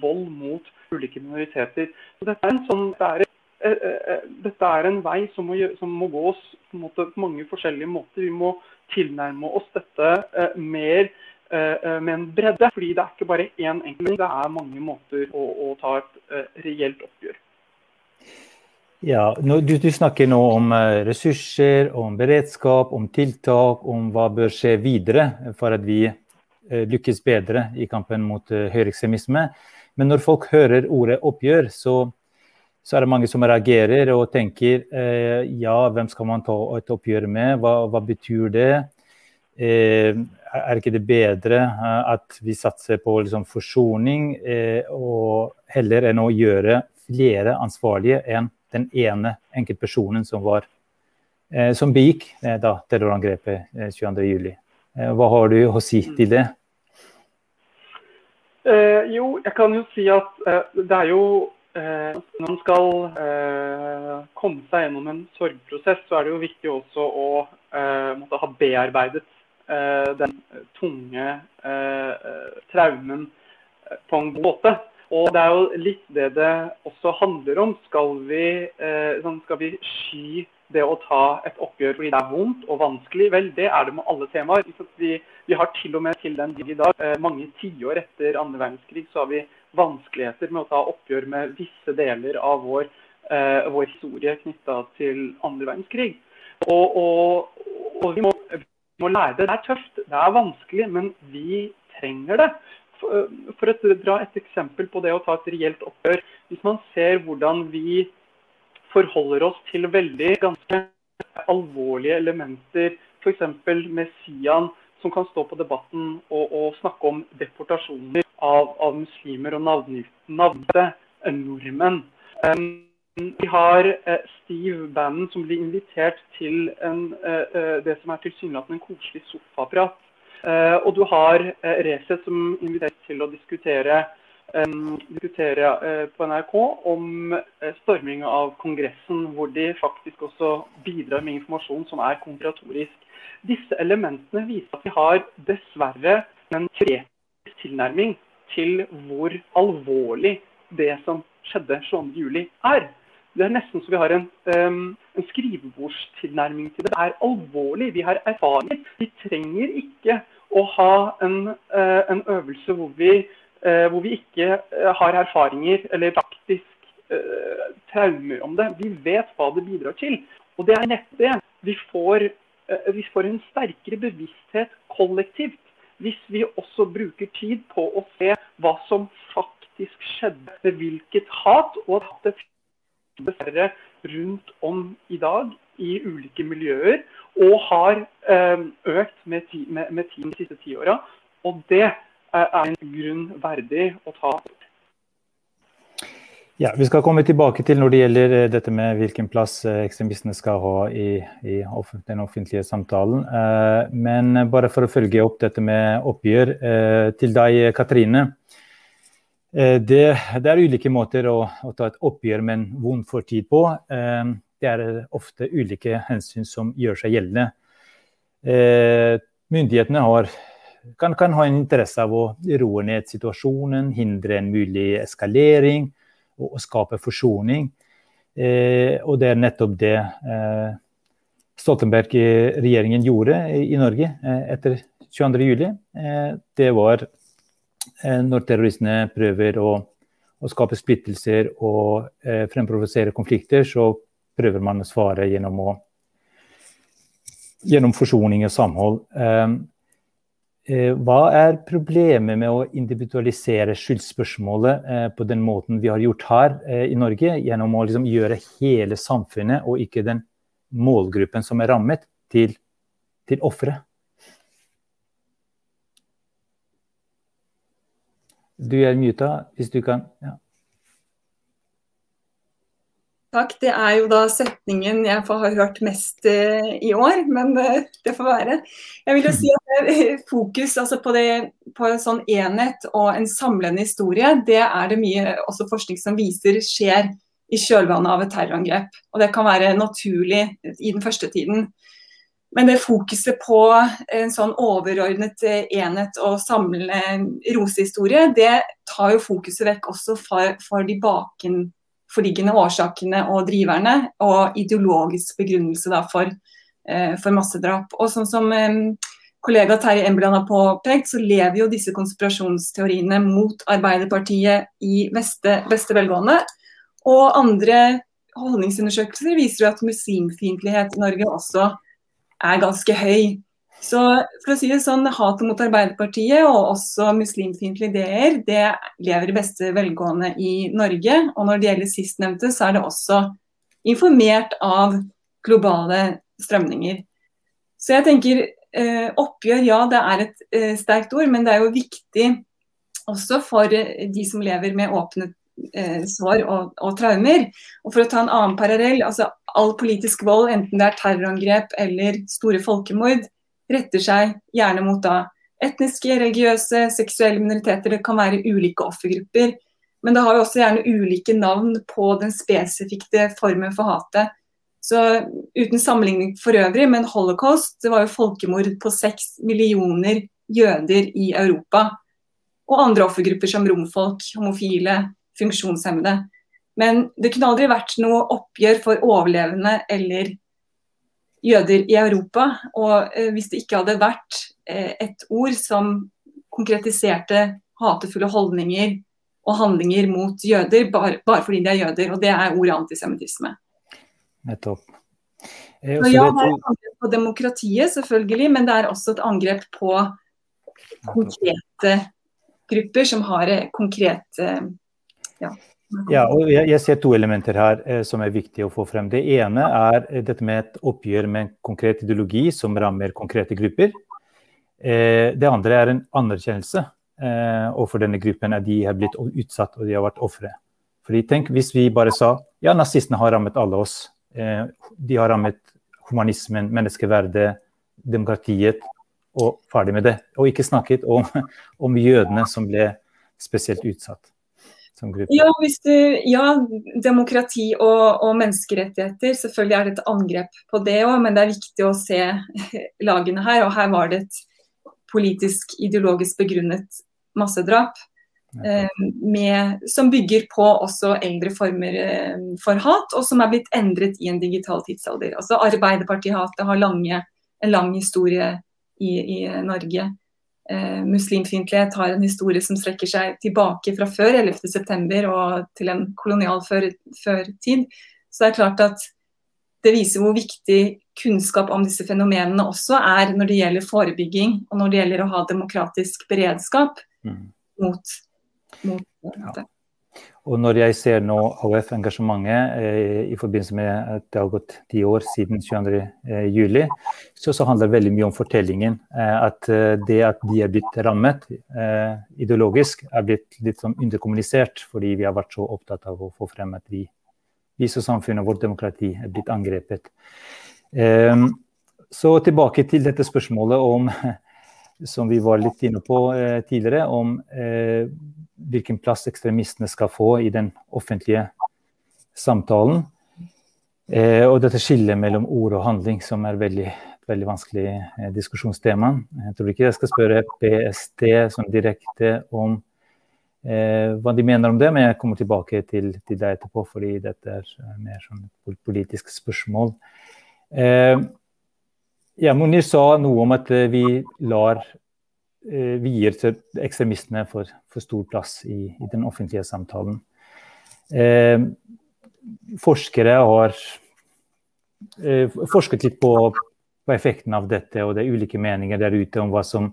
vold mot ulike minoriteter. Så dette er en sånn, det er, dette er en vei som må, som må gås på, måte, på, mange forskjellige måter. Vi må tilnærme oss dette mer Eh, eh, med en bredde. Fordi det er ikke bare én enkelt, det er mange måter å, å ta et uh, reelt oppgjør. Ja, du, du, snakker nå om ressurser, om beredskap, om tiltak, om hva bør skje videre for at vi lykkes bedre i kampen mot høyreekstremisme. Men når folk hører ordet oppgjør, så, så, er det mange som reagerer og tenker ja, hvem skal man ta et oppgjør med, hva, hva betyr det? Eh, er ikke det bedre eh, at vi satser på liksom forsoning, eh, og heller enn å gjøre flere ansvarlige enn den ene enkeltpersonen som, var, som begikk da, terrorangrepet 22.07. Hva har du å si til det? Eh, jo, jeg kan jo si at eh, det er jo eh, Når man skal komme seg gjennom en sorgprosess, så er det jo viktig også å måtte ha bearbeidet Eh, den tunge eh, traumen eh, på en god måte. Og det er jo litt det det også handler om. Skal vi, sånn, skal vi sky det å ta et oppgjør fordi det er vondt og vanskelig? Vel, det er det med alle temaer. Vi, vi har til og med til den dag i dag, mange tiår etter andre verdenskrig, så har vi vanskeligheter med å ta oppgjør med visse deler av vår, vår historie knytta til andre verdenskrig. Og, og, og vi må må lære det. Det er tøft, det er vanskelig, men vi trenger det. For, for å dra et eksempel på det å ta et reelt oppgjør. Hvis man ser hvordan vi forholder oss til veldig ganske alvorlige elementer, f.eks. med Sian, som kan stå på debatten og, og snakke om deportasjoner av, av muslimer og navngitte nordmenn. Um, vi har uh, Steve Bannon som blir invitert til en, uh, det som er tilsynelatende en koselig sofaprat. Og du har Resett som inviteres til å diskutere, diskutere på NRK om storming av Kongressen, hvor de faktisk også bidrar med informasjon som er konspiratorisk. Disse elementene viser at vi har dessverre en teoretisk tilnærming til hvor alvorlig det som skjedde 22.07 er. Det er nesten så vi har en, um, en skrivebordstilnærming til det. Det er alvorlig. Vi har erfaringer. Vi trenger ikke å ha en, uh, en øvelse hvor vi, uh, hvor vi ikke uh, har erfaringer eller faktisk traumer om det. Vi vet hva det bidrar til. Og det er nettopp det. Vi får Eh, vi får en sterkere bevissthet kollektivt hvis vi også bruker tid på å se hva som faktisk skjedde med hvilket hat, og at det dessverre rundt om i dag i ulike miljøer, og har eh, økt med, ti, med, med de siste ti åra. Og det er en grunn verdig å ta ja, Vi skal komme tilbake til når det gjelder eh, dette med hvilken plass eh, ekstremistene skal ha i, i den offentlige samtalen. Eh, men bare for å følge opp dette med oppgjør. Til deg, Katrine. Det, det er ulike måter å, å, ta et oppgjør med en vond fortid på. Det er ofte ulike hensyn som gjør seg gjeldende. Myndighetene har, kan, kan ha en interesse av å roe ned situasjonen, hindre en mulig eskalering og, og skape forsoning. Eh, og det er nettopp det eh, Stoltenberg-regjeringen gjorde i, Norge eh, etter 22.07. Eh, det var eh, når terroristene prøver å, å skape splittelser og eh, fremprovosere konflikter, så prøver man å svare gjennom, å, gjennom forsoning og samhold. Eh, Eh, hva er problemet med å individualisere skyldspørsmålet eh, på den måten vi har gjort her eh, i Norge, gjennom å liksom gjøre hele samfunnet og ikke den målgruppen som er rammet, til, til ofre? Du er muta, hvis du kan. Ja. Takk. Det er jo da setningen jeg har hørt mest uh, i år, men uh, det får være. Jeg vil jo si at Fokus altså på, det, på en sånn enhet og en samlende historie, det er det mye også forskning som viser skjer i kjølvannet av et terrorangrep. Og Det kan være naturlig i den første tiden. Men det fokuset på en sånn overordnet eh, enhet og samlende rosehistorie, det tar jo fokuset vekk også for, for de bakenforliggende årsakene og driverne, og ideologisk begrunnelse da, for, eh, for, massedrap. Og sånn som eh, kollega Terje Embland har påpekt, så lever jo disse konspirasjonsteoriene mot Arbeiderpartiet i beste, beste velgående. Og andre holdningsundersøkelser viser jo at muslimfiendtlighet i Norge også er ganske høy. Så for å si det sånn, Hatet mot Arbeiderpartiet og også muslimfiendtlige ideer det lever i beste velgående i Norge. Og når det gjelder sistnevnte, så er det også informert av globale strømninger. Så jeg tenker eh, oppgjør, ja det er et eh, sterkt ord, men det er jo viktig også for de som lever med åpne eh, sår og, og, traumer. Og for å ta en annen parallell, altså all politisk vold, enten det er terrorangrep eller store folkemord, retter seg gjerne mot da etniske, religiøse, seksuelle minoriteter. Det kan være ulike offergrupper. Men det har jo også gjerne ulike navn på den spesifikke formen for hatet. Så uten sammenligning for øvrig, men holocaust det var jo folkemord på seks millioner jøder i Europa. Og andre offergrupper som romfolk, homofile, funksjonshemmede. Men det kunne aldri vært noe oppgjør for overlevende eller jøder i Europa. Og eh, hvis det ikke hadde vært eh, et ord som konkretiserte hatefulle holdninger og handlinger mot jøder, bare, bare fordi de er jøder, og det er ordet antisemittisme. Nettopp. Så ja, det er et angrep på demokratiet, selvfølgelig, men det er også et angrep på konkrete grupper som har konkrete ja. Ja, og jeg, ser to elementer her eh, som er viktige å få frem. Det ene er eh, dette med et oppgjør med en konkret ideologi som rammer konkrete grupper. Eh, det andre er en anerkjennelse eh, overfor denne gruppen at de har blitt utsatt og de har vært ofre. Fordi tenk hvis vi bare sa ja, nazistene har rammet alle oss. Eh, de har rammet humanismen, menneskeverdet, demokratiet og ferdig med det. Og ikke snakket om, om jødene som ble spesielt utsatt som gruppe? Ja, du, ja demokrati og, og, menneskerettigheter. Selvfølgelig er det et angrep på det òg, men det er viktig å se lagene her. Og her var det et politisk, ideologisk begrunnet massedrap. Eh, med, som bygger på også eldre former eh, for hat, og som er blitt endret i en digital tidsalder. Altså Arbeiderpartihatet har lange, en lang historie i, i Norge eh, muslimfiendtlighet har en historie som strekker seg tilbake fra før 11.9. og til en kolonial før, førtid. Så det er klart at det viser hvor viktig kunnskap om disse fenomenene også er når det gjelder forebygging og når det gjelder å ha demokratisk beredskap mm. mot, mot ja. Og når jeg ser nå AUF-engasjementet eh, i forbindelse med at det har gått ti år siden 22.07, eh, så, så handler det veldig mye om fortellingen. Eh, at eh, det at de er blitt rammet eh, ideologisk, er blitt litt sånn underkommunisert fordi vi har vært så opptatt av å få frem at vi, vi som samfunn og vårt demokrati er blitt angrepet. Eh, så tilbake til dette spørsmålet om som vi var litt inne på tidligere, om hvilken plass ekstremistene skal få i den offentlige samtalen. Eh, og dette skillet mellom ord og handling, som er veldig, veldig vanskelig eh, diskusjonstema. Jeg tror ikke jeg skal spørre PST sånn direkte om eh, hva de mener om det, men jeg kommer tilbake til, til deg etterpå, fordi dette er eh, mer sånn politisk spørsmål. Eh, ja, sa noe om at eh, vi lar vi gir til ekstremistene for, for stor plass i, i, den offentlige samtalen. Eh, forskere har eh, forsket litt på, på, effekten av dette, og det er ulike meninger der ute om hva som,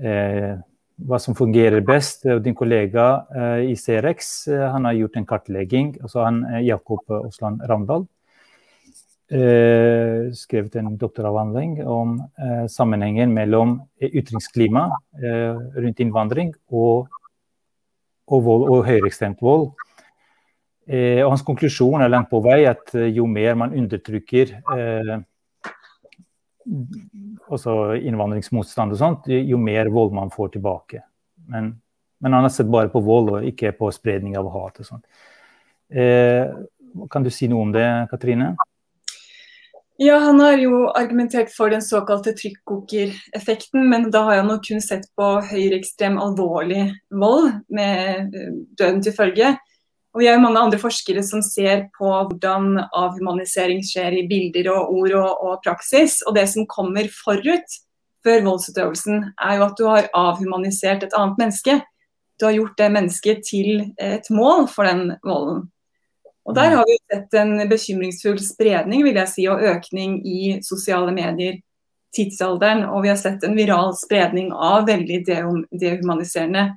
eh, hva som fungerer best. Din kollega eh, i Cerex eh, han har gjort en kartlegging, altså han, Jakob Osland Ravndal eh, skrevet en doktoravhandling om eh, sammenhengen mellom ytringsklima eh, rundt innvandring og, og, vold, og høyreekstremt vold. Eh, og hans konklusjon er langt på vei at eh, jo mer man undertrykker eh, også innvandringsmotstand og sånt, jo mer vold man får tilbake. Men, men han har sett bare på vold og ikke på spredning av hat og sånt. kan du si noe om det, Katrine? Ja, Han har jo argumentert for den såkalte trykkokereffekten, men da har han nok kun sett på høyreekstrem alvorlig vold med eh, døden til følge. Og Vi jo mange andre forskere som ser på hvordan avhumanisering skjer i bilder og ord og, og praksis. Og det som kommer forut før voldsutøvelsen, er jo at du har avhumanisert et annet menneske. Du har gjort det mennesket til et mål for den volden. Og Der har vi sett en bekymringsfull spredning vil jeg si, og økning i sosiale medier tidsalderen. Og vi har sett en viral spredning av veldig dehumaniserende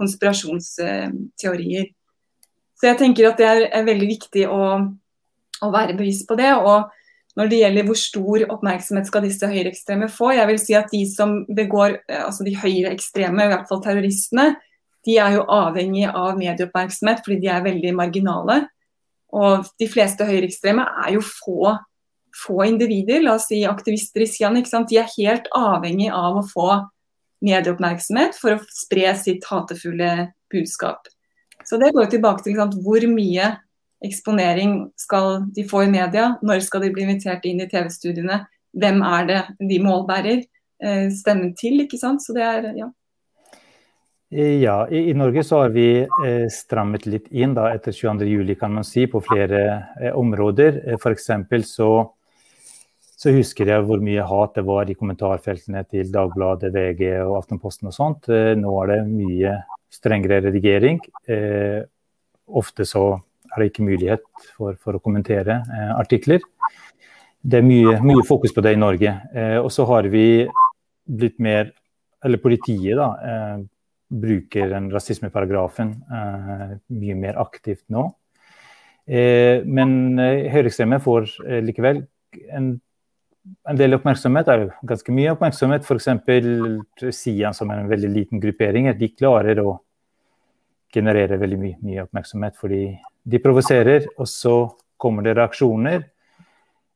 konspirasjonsteorier. Så jeg tenker at det er, er veldig viktig å, å, være bevisst på det. og når det gjelder hvor stor oppmerksomhet skal disse høyreekstreme få, jeg vil si at de som begår, altså de høyreekstreme, i hvert fall terroristene, de er jo avhengig av medieoppmerksomhet fordi de er veldig marginale. Og de fleste høyreekstreme er jo få, få, individer, la oss si aktivister i Sian. De er helt avhengig av å få medieoppmerksomhet for å spre sitt hatefulle budskap. Så det går tilbake til sant, hvor mye eksponering skal de få i media, når skal de bli invitert inn i TV-studiene, hvem er det de målbærer eh, stemmen til, ikke sant. Så det er, ja. Ja, i, i, Norge så har vi eh, strammet litt inn da, etter 22.07, kan man si, på flere eh, områder. Eh, F.eks. Så, så husker jeg hvor mye hat det var i kommentarfeltene til Dagbladet, VG og Aftenposten og sånt. Eh, nå er det mye strengere redigering. Eh, ofte så er det ikke mulighet for, for å kommentere artikler. det er mye, mye, fokus på det i Norge. Og så har vi blitt mer Eller politiet, da. Bruker den rasismeparagrafen eh, mye mer aktivt nå. Eh, men eh, høyreekstreme får eh, likevel en, en, del oppmerksomhet, er ganske mye oppmerksomhet. F.eks. Sian, som er en veldig liten gruppering, de klarer å generere veldig mye, mye oppmerksomhet fordi de provoserer, og så kommer det reaksjoner.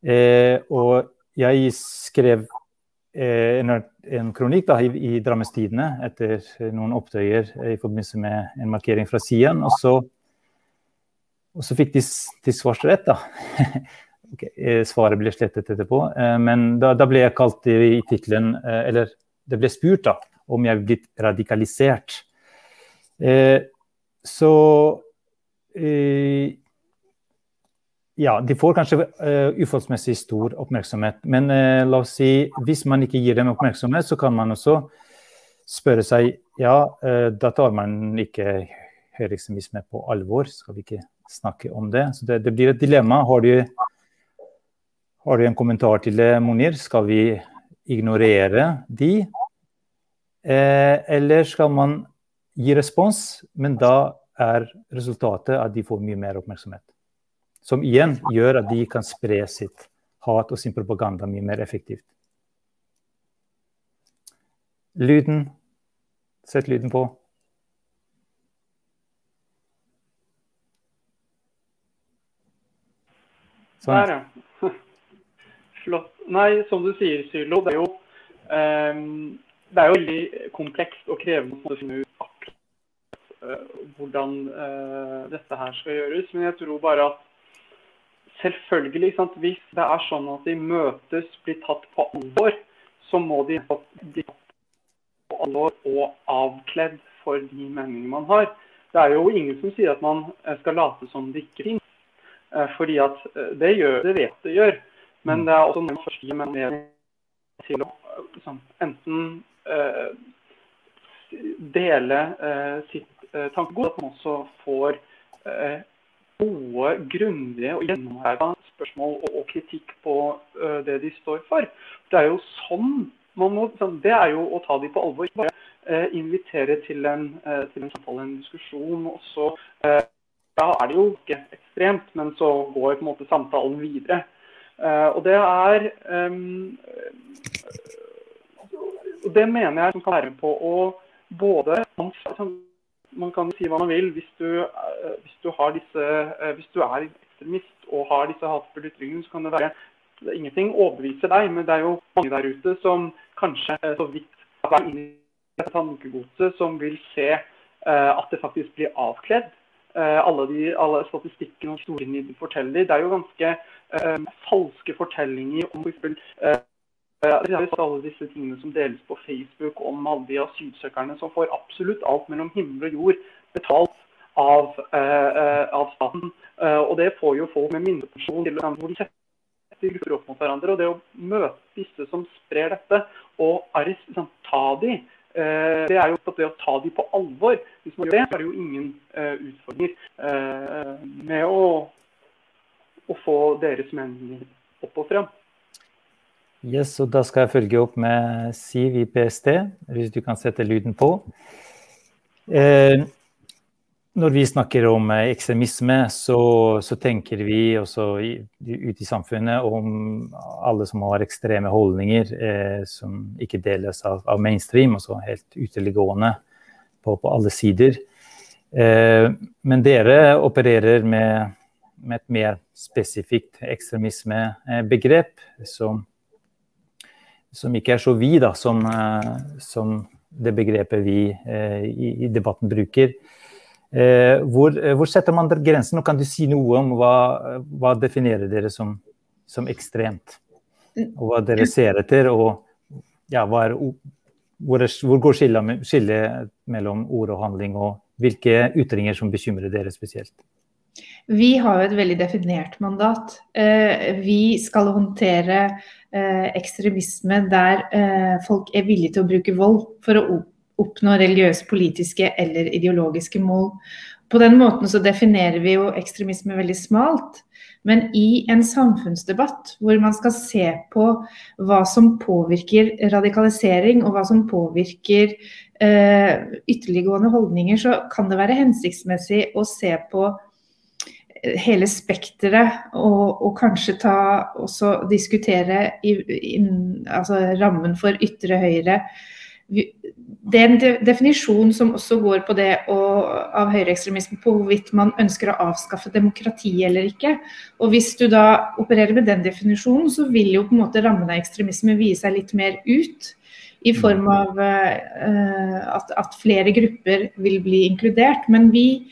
Eh, og jeg skrev en, en, kronikk da, i, i Drammens Tidende etter noen opptøyer i forbindelse med en markering fra Sian. Og så, og så fikk de, de svarsrett, da. okay, eh, svaret ble slettet etterpå. Eh, men da, da, ble jeg kalt i, tittelen eh, Eller det ble spurt da, om jeg er blitt radikalisert. Eh, så ja, de får kanskje uh, uforholdsmessig stor oppmerksomhet. Men uh, la oss si, hvis man ikke gir dem oppmerksomhet, så kan man også spørre seg ja, uh, da tar man ikke høyreekstremisme på alvor. Skal vi ikke snakke om det? Så det, det blir et dilemma. Har du, har du, en kommentar til det, Monir? Skal vi ignorere de? eller skal man gi respons, men da er resultatet at de får mye mer oppmerksomhet? Som igjen gjør at de kan spre sitt hat og sin propaganda mye mer effektivt. Lyden. Sett lyden på. Sånn. Der, ja. Flott. Nei, som du sier, Sylo, det er jo um, det er jo veldig komplekst og krevende å finne ut akkurat uh, hvordan uh, dette her skal gjøres. Men jeg tror bare at selvfølgelig, hvis det er sånn at de møtes, blir tatt på alvor, så må de bli på alvor og avkledd for de meningene man har. Det er jo ingen som sier at man eh, skal late som det ikke finnes. Eh, fordi at eh, det gjør det vet det gjør. Men det er også noen forskjellige gir til å liksom, enten uh, dele uh, sitt uh, tankegods, at man også får gode, grundige og gjennomheva spørsmål og, og, kritikk på uh, det de står for. Det er jo sånn må, sånn, Det er jo å ta dem på alvor. Ikke bare uh, invitere til en, uh, til en samtale, en diskusjon. og så Da er det jo ikke ekstremt, men så går på en måte samtalen videre. og det er um, Det mener jeg som kan være med på å både man kan si hva man vil. Hvis du, eh, hvis du, disse, eh, hvis du er ekstremist og har disse hatefulle ytringene, så kan det være Ingenting overbeviser deg, men det er jo mange der ute som kanskje eh, så vidt er inne i dette tankegodset, som vil se at det faktisk blir avkledd. alle, de, alle statistikkene og historiene de forteller. Det er jo ganske falske fortellinger om f.eks. Alle disse tingene som deles på Facebook om alle de asylsøkerne som får absolutt alt mellom himmel og jord betalt av, eh, av staten. Eh, og det får jo folk med minstepensjon til hvor de setter grupper opp mot hverandre. Og det å møte disse som sprer dette, og arrest, liksom, ta de, eh, det er jo det å ta de på alvor. Hvis man gjør det, så er det jo ingen utfordringer med å, å få deres meninger opp og frem. Yes, og Da skal jeg følge opp med Siv i PST, hvis du kan sette lyden på. Eh, når vi snakker om eh, ekstremisme, så, så tenker vi også ute i samfunnet om alle som har ekstreme holdninger eh, som ikke deles av, av mainstream, altså helt uteliggående på, på alle sider. Eh, men dere opererer med, med et mer spesifikt ekstremismebegrep, som som ikke er så vid da, som, eh, som det begrepet vi eh, i, i, debatten bruker. Eh, hvor, hvor, setter man grensen? Og kan du si noe om hva, hva definerer dere som, som, ekstremt? Og hva dere ser etter, og ja, er, hvor, er, hvor, går skillet, skillet mellom ord og handling, og hvilke ytringer som bekymrer dere spesielt? Vi har jo et veldig definert mandat. Vi skal håndtere Eh, ekstremisme der eh, folk er villige til å bruke vold for å oppnå religiøse, politiske eller ideologiske mål. på den måten så definerer vi jo ekstremisme veldig smalt. Men i en samfunnsdebatt hvor man skal se på hva som påvirker radikalisering, og hva som påvirker eh, ytterliggående holdninger, så kan det være hensiktsmessig å se på hele spekteret, og, og, kanskje ta, også diskutere i, in, altså rammen for ytre høyre. Det er en definisjon som også går på det og, av høyreekstremisme på hvorvidt man ønsker å avskaffe demokrati eller ikke. Og Hvis du da opererer med den definisjonen, så vil jo på en måte rammen av ekstremisme vie seg litt mer ut. I form av uh, at, at flere grupper vil bli inkludert. Men vi,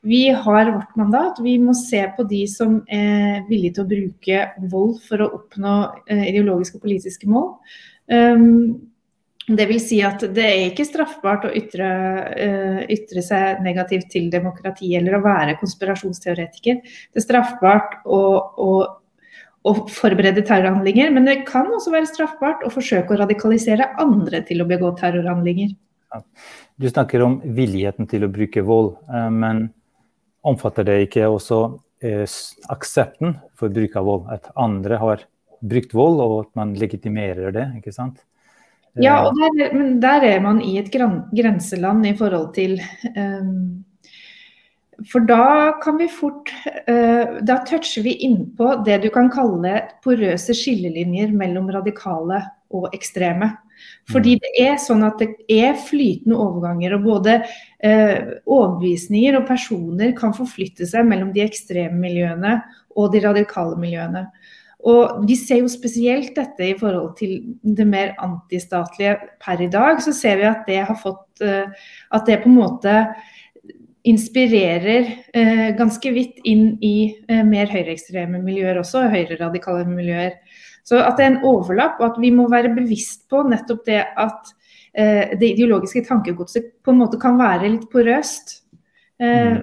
vi har vårt mandat. Vi må se på de som er villige til å bruke vold for å oppnå uh, ideologiske og politiske mål. Um, det vil si at det er ikke straffbart å ytre, uh, ytre, seg negativt til demokrati eller å være konspirasjonsteoretiker. Det er straffbart å, å, å, forberede terrorhandlinger, men det kan også være straffbart å forsøke å radikalisere andre til å begå terrorhandlinger. Du snakker om villigheten til å bruke vold, men omfatter det ikke også eh, aksepten for bruk av vold? At andre har brukt vold, og at man legitimerer det, ikke sant? Ja, og der, men der er man i et grenseland i forhold til um, For da kan vi fort uh, Da toucher vi innpå det du kan kalle porøse skillelinjer mellom radikale og ekstreme. Fordi mm. det er sånn at det er flytende overganger, og både eh, overbevisninger og personer kan forflytte seg mellom de ekstreme miljøene og de radikale miljøene. Og Vi ser jo spesielt dette i forhold til det mer antistatlige per i dag. Så ser vi at det har fått eh, At det på en måte inspirerer eh, ganske vidt inn i eh, mer høyreekstreme miljøer også, høyreradikale miljøer. Så at det er en overlapp, og at vi må være bevisst på nettopp det at eh, det ideologiske tankegodset på en måte kan være litt porøst. Eh.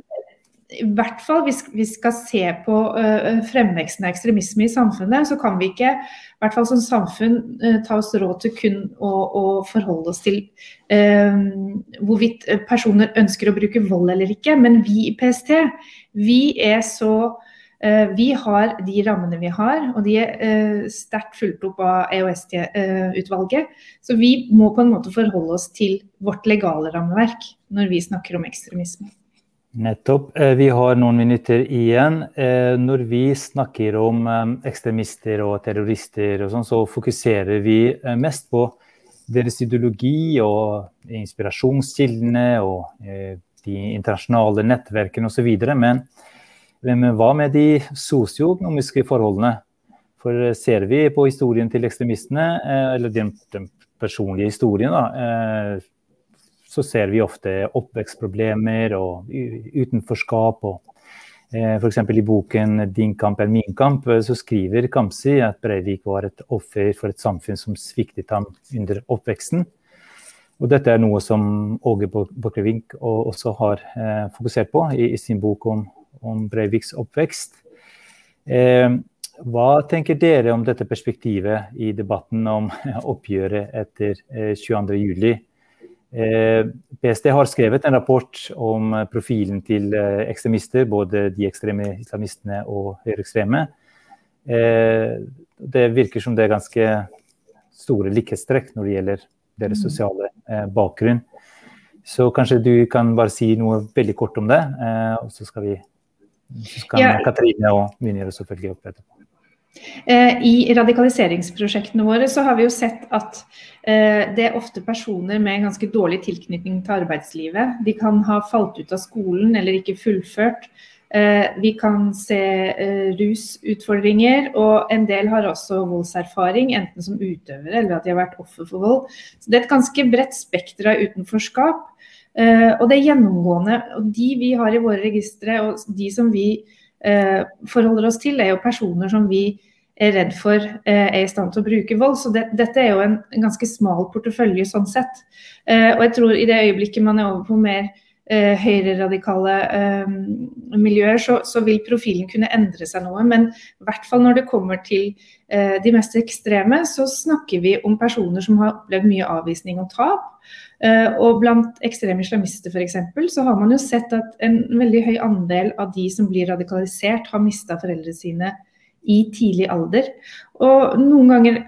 I hvert fall hvis vi skal se på eh, fremveksten av ekstremisme i samfunnet, så kan vi ikke i hvert fall som samfunn uh, ta oss råd til kun å, å forholde oss til uh, hvorvidt personer ønsker å bruke vold eller ikke. Men vi i PST, vi er så Eh, vi har de rammene vi har, og de er eh, sterkt fulgt opp av EOS-utvalget. Så vi må på en måte forholde oss til vårt legale rammeverk når vi snakker om ekstremisme. Nettopp. Eh, vi har noen minutter igjen. Når vi snakker om ekstremister og terrorister, og sånn, så fokuserer vi mest på deres ideologi og inspirasjonskildene og de internasjonale nettverkene osv. Men men hva med de sosioøkonomiske forholdene? For ser vi på historien til ekstremistene, eh, eller den, den personlige historien, da, eh, så ser vi ofte oppvekstproblemer og utenforskap. og eh, F.eks. i boken 'Din kamp er min kamp' så skriver Kamzy at Breivik var et offer for et samfunn som sviktet ham under oppveksten. Og dette er noe som Åge Borchgrevink også har fokusert på i sin bok om om Breiviks oppvekst. Eh, hva tenker dere om dette perspektivet i debatten om oppgjøret etter eh, 22.07? Eh, PST har skrevet en rapport om profilen til eh, ekstremister, både de ekstreme islamistene og høyreekstreme. Eh, det virker som det er ganske store likhetstrekk når det gjelder deres mm. sosiale eh, bakgrunn. Så kanskje du kan bare si noe veldig kort om det, og så skal vi så kan ja. Katrine og gjøre selvfølgelig opp etterpå. Eh, I radikaliseringsprosjektene våre så har vi jo sett at eh, det er ofte personer med ganske dårlig tilknytning til arbeidslivet. De kan ha falt ut av skolen eller ikke fullført. Eh, vi kan se rusutfordringer, og en del har også voldserfaring, enten som utøvere eller at de har vært offer for vold. Så Det er et ganske bredt spekter av utenforskap. Uh, og det er gjennomgående. Og de vi har i våre registre, og de som vi uh, forholder oss til, er jo personer som vi er redd for uh, er i stand til å bruke vold. Så det, dette er jo en, en, ganske smal portefølje sånn sett. og jeg tror i det øyeblikket man er over på mer eh, høyreradikale eh, miljøer, så, så, vil profilen kunne endre seg noe. Men i hvert fall når det kommer til eh, de mest ekstreme, så snakker vi om personer som har opplevd mye avvisning og tap. Eh, og blant ekstreme islamister f.eks. så har man jo sett at en veldig høy andel av de som blir radikalisert, har mista foreldrene sine i tidlig alder. Og noen ganger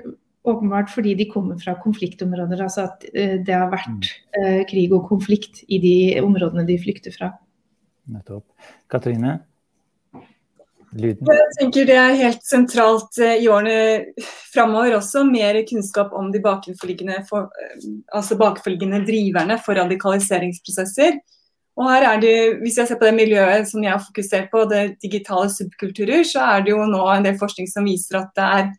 åpenbart fordi de kommer fra konfliktområder. Altså at uh, det har vært eh, krig og konflikt i de områdene de flykter fra. Nettopp. Katrine? Lyden. Jeg tenker Det er helt sentralt uh, i årene framover også. Mer kunnskap om de bakenforliggende, for, altså bakenforliggende driverne for radikaliseringsprosesser. Og her er det, Hvis jeg ser på det miljøet som jeg har fokusert på, det digitale subkulturer, så er det jo nå en del forskning som viser at det er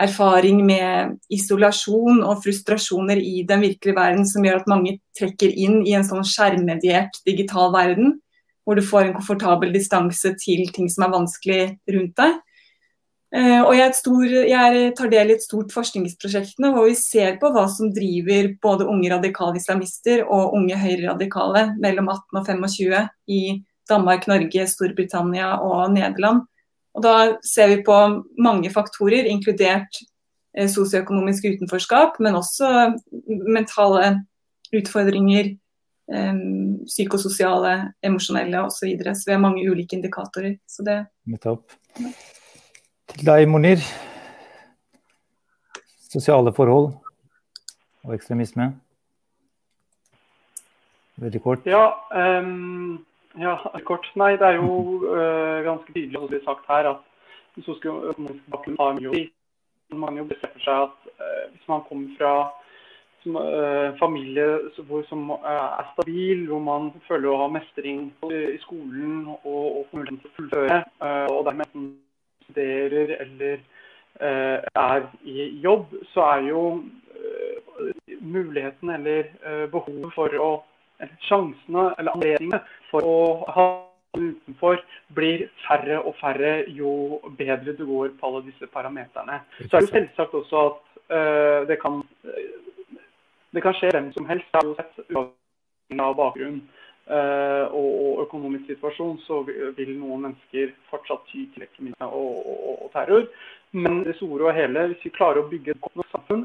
erfaring med isolasjon og frustrasjoner i den virkelige verden som gjør at mange trekker inn i en sånn skjermediert digital verden, hvor du får en komfortabel distanse til ting som er vanskelig rundt deg. Eh, og jeg, stor, jeg, tar del i et stort forskningsprosjekt hvor vi ser på hva som driver både unge radikale islamister og unge høyreradikale mellom 18 og 25 i Danmark, Norge, Storbritannia og Nederland. Og Da ser vi på mange faktorer, inkludert eh, sosioøkonomisk utenforskap, men også mentale utfordringer, eh, psykososiale, emosjonelle osv. Så, videre. så vi har mange ulike indikatorer. Så det Nettopp. Til deg, Monir. Sosiale forhold og ekstremisme. Veldig kort. Ja, um ja, kort. Nei, det er jo uh, ganske tydelig som det blir sagt her at sosioøkonomisk bakgrunn har mye å si. Man jo bestemmer seg at uh, hvis man kommer fra som, uh, familie hvor, som er stabil, hvor man føler å ha mestring i skolen og, og muligheten til å fullføre, og dermed studerer eller er i jobb, så er jo muligheten eller behovet for å sjansene eller anledningene for å ha utenfor blir færre og færre jo bedre du går på alle disse parameterne. Så er det selvsagt også at uh, det, kan, det kan skje hvem som helst. Jeg har jo sett uavhengig av bakgrunn uh, og, og, økonomisk situasjon, så vil noen mennesker fortsatt ty til ekstremisme og, og, og, terror. Men det store og hele, hvis vi klarer å bygge et godt nok samfunn,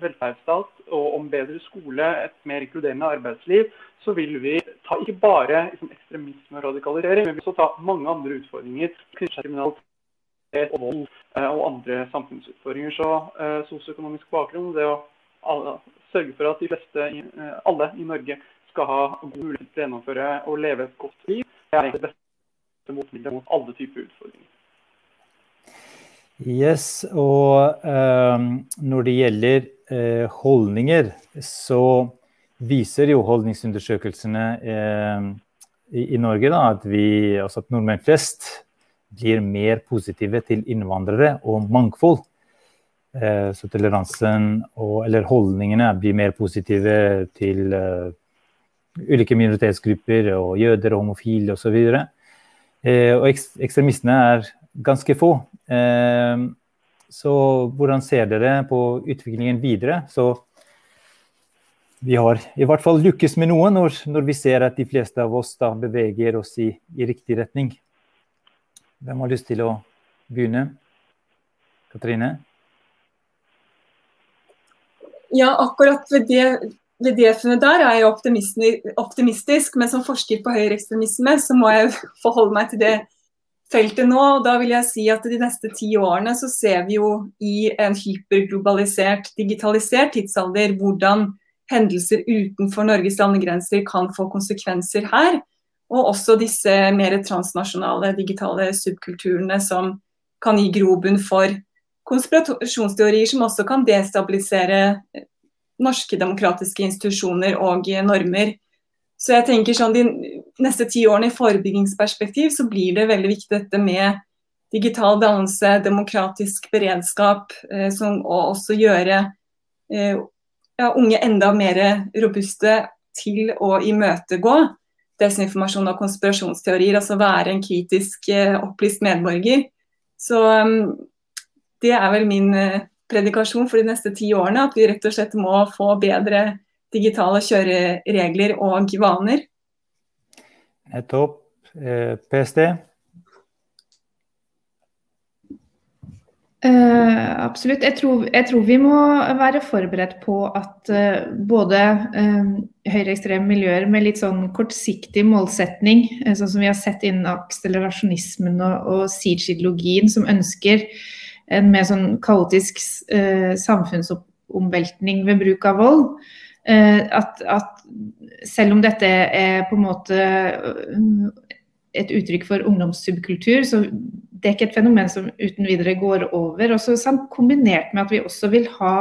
velferdsstat og om bedre skole, et mer inkluderende arbeidsliv, så vil vi ta ikke bare liksom, ekstremisme og radikalisering, men vi vil også ta mange andre utfordringer kriminalitet og vold eh, og andre samfunnsutfordringer. Så eh, sosioøkonomisk bakgrunn, det å alle, sørge for at de fleste, eh, alle i Norge skal ha god mulighet til å gjennomføre og leve et godt liv, det er det beste motmiddelet mot alle typer utfordringer. Yes, og eh, når det gjelder eh, holdninger, så viser jo holdningsundersøkelsene eh, i, i, Norge da, at, vi, altså at nordmenn flest blir mer positive til innvandrere og mangfold. Eh, så toleransen og, eller holdningene blir mer positive til uh, ulike minoritetsgrupper og jøder og homofile osv. Og, så eh, og ekstremistene er ganske få. Ehm, så hvordan ser dere på utviklingen videre? Så vi har i hvert fall lykkes med noe når, når vi ser at de fleste av oss da beveger oss i, i, riktig retning. Hvem har lyst til å begynne? Katrine? Ja, akkurat ved det, ved det funnet der er jeg optimistisk, men som forsker på høyreekstremisme så må jeg forholde meg til det feltet nå. og da vil jeg si at De neste ti årene så ser vi jo i en hyperglobalisert, digitalisert tidsalder hvordan hendelser utenfor Norges landegrenser kan få konsekvenser her. Og også disse mer transnasjonale digitale subkulturene som kan gi grobunn for konspirasjonsteorier som også kan destabilisere norske demokratiske institusjoner og normer. Så jeg tenker sånn De neste ti årene i forebyggingsperspektiv så blir det veldig viktig dette med digital dannelse, demokratisk beredskap, eh, som, og også gjøre eh, ja, unge enda mer robuste til å imøtegå desinformasjon og konspirasjonsteorier. Altså være en kritisk eh, opplyst medborger. Så um, det er vel min eh, predikasjon for de neste ti årene. At vi rett og slett må få bedre digitale kjøreregler og vaner? Nettopp. PST? Eh, absolutt. Jeg tror, jeg tror, vi må være forberedt på at eh, både eh, høyreekstreme miljøer med litt sånn kortsiktig målsetning, sånn som vi har sett innen akselerasjonismen og, og siege-ideologien, som ønsker en mer sånn kaotisk samfunnsomveltning ved bruk av vold, at, at, selv om dette er på en måte et uttrykk for ungdomssubkultur, så det er ikke et fenomen som uten videre går over. Også kombinert med at vi også vil ha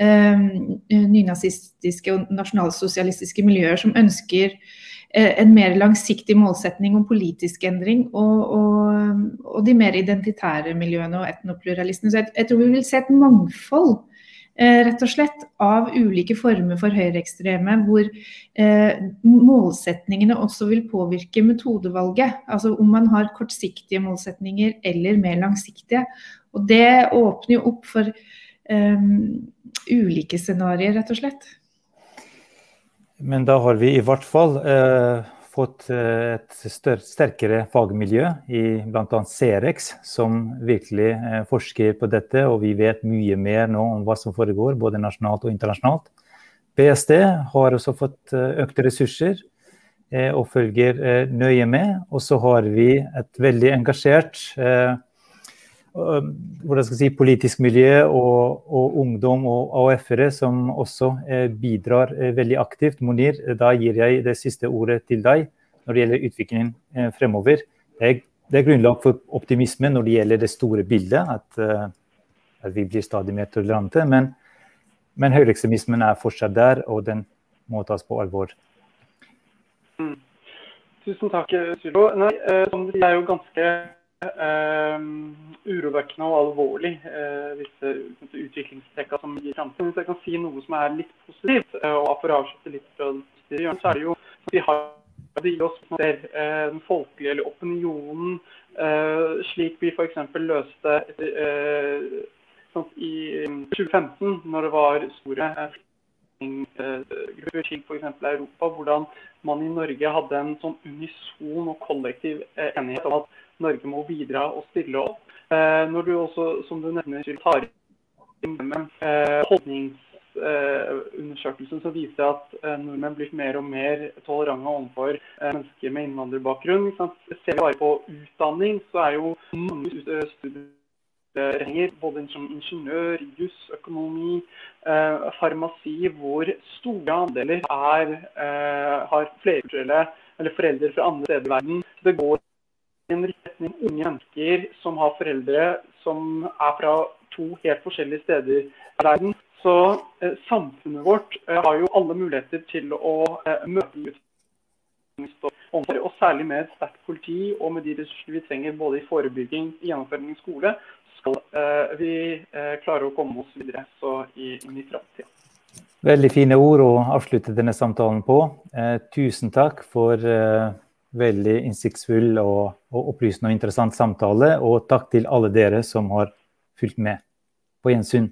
eh, nynazistiske og nasjonalsosialistiske miljøer som ønsker eh, en mer langsiktig målsetning om politisk endring, og, og, og de mer identitære miljøene og etnopluralistene. Så jeg, jeg tror vi vil se et mangfold Eh, rett og slett av ulike former for høyreekstreme, hvor eh, målsetningene også vil påvirke metodevalget. Altså om man har kortsiktige målsetninger eller mer langsiktige. Og det åpner jo opp for eh, ulike scenarioer, rett og slett. Men da har vi i hvert fall eh fått et et sterkere fagmiljø i bl.a. Cerex, som virkelig eh, forsker på dette, og vi vet mye mer nå om hva som foregår, både nasjonalt og internasjonalt. BSD har også fått eh, økte ressurser og følger nøye med. Og så har vi et veldig engasjert si, politisk miljø og, og ungdom og AUF-ere som også eh, bidrar eh, veldig aktivt. Monir, da gir jeg det siste ordet til deg når det gjelder utviklingen eh, fremover. Det er, det er, grunnlag for optimisme når det gjelder det store bildet, at, at vi blir stadig mer tolerante. Men, men høyreekstremismen er fortsatt der, og den må tas på alvor. Mm. Tusen takk, Sylo. Nei, det er jo ganske urovekkende og alvorlig, uh, disse utviklingstrekkene som gir framtiden. Hvis jeg kan si noe som er litt positivt, og for å avslutte litt fra det så er det jo at vi har det gir oss ser, den folkelige eller opinionen, slik vi f.eks. løste sånn, i 2015, når det var store flyktninggrupper til f.eks. Europa, hvordan man i Norge hadde en sånn unison og kollektiv enighet om at Norge må bidra og stille opp. Eh, når du også, som du nevner, tar inn eh, holdningsundersøkelsen som viser at eh, nordmenn blir mer og mer tolerante overfor mennesker med innvandrerbakgrunn. Ser vi bare på utdanning, så er jo mange studieretninger, både som ingeniør, juss, økonomi, farmasi, hvor store andeler er, har flerkulturelle eller foreldre fra andre steder i verden. Det går en retning unge mennesker som har foreldre som er fra to helt forskjellige steder i verden. Så eh, samfunnet vårt eh, har jo alle muligheter til å eh, møte utfordringer, og særlig med et sterkt politi og med de ressursene vi trenger både i forebygging, gjennomføring i skole, skal eh, vi eh, klare å komme oss videre så i, i framtida. Veldig fine ord å avslutte denne samtalen på. Eh, tusen takk for veldig innsiktsfull og, og, opplysende og interessant samtale. Og takk til alle dere som har fulgt med. På gjensyn.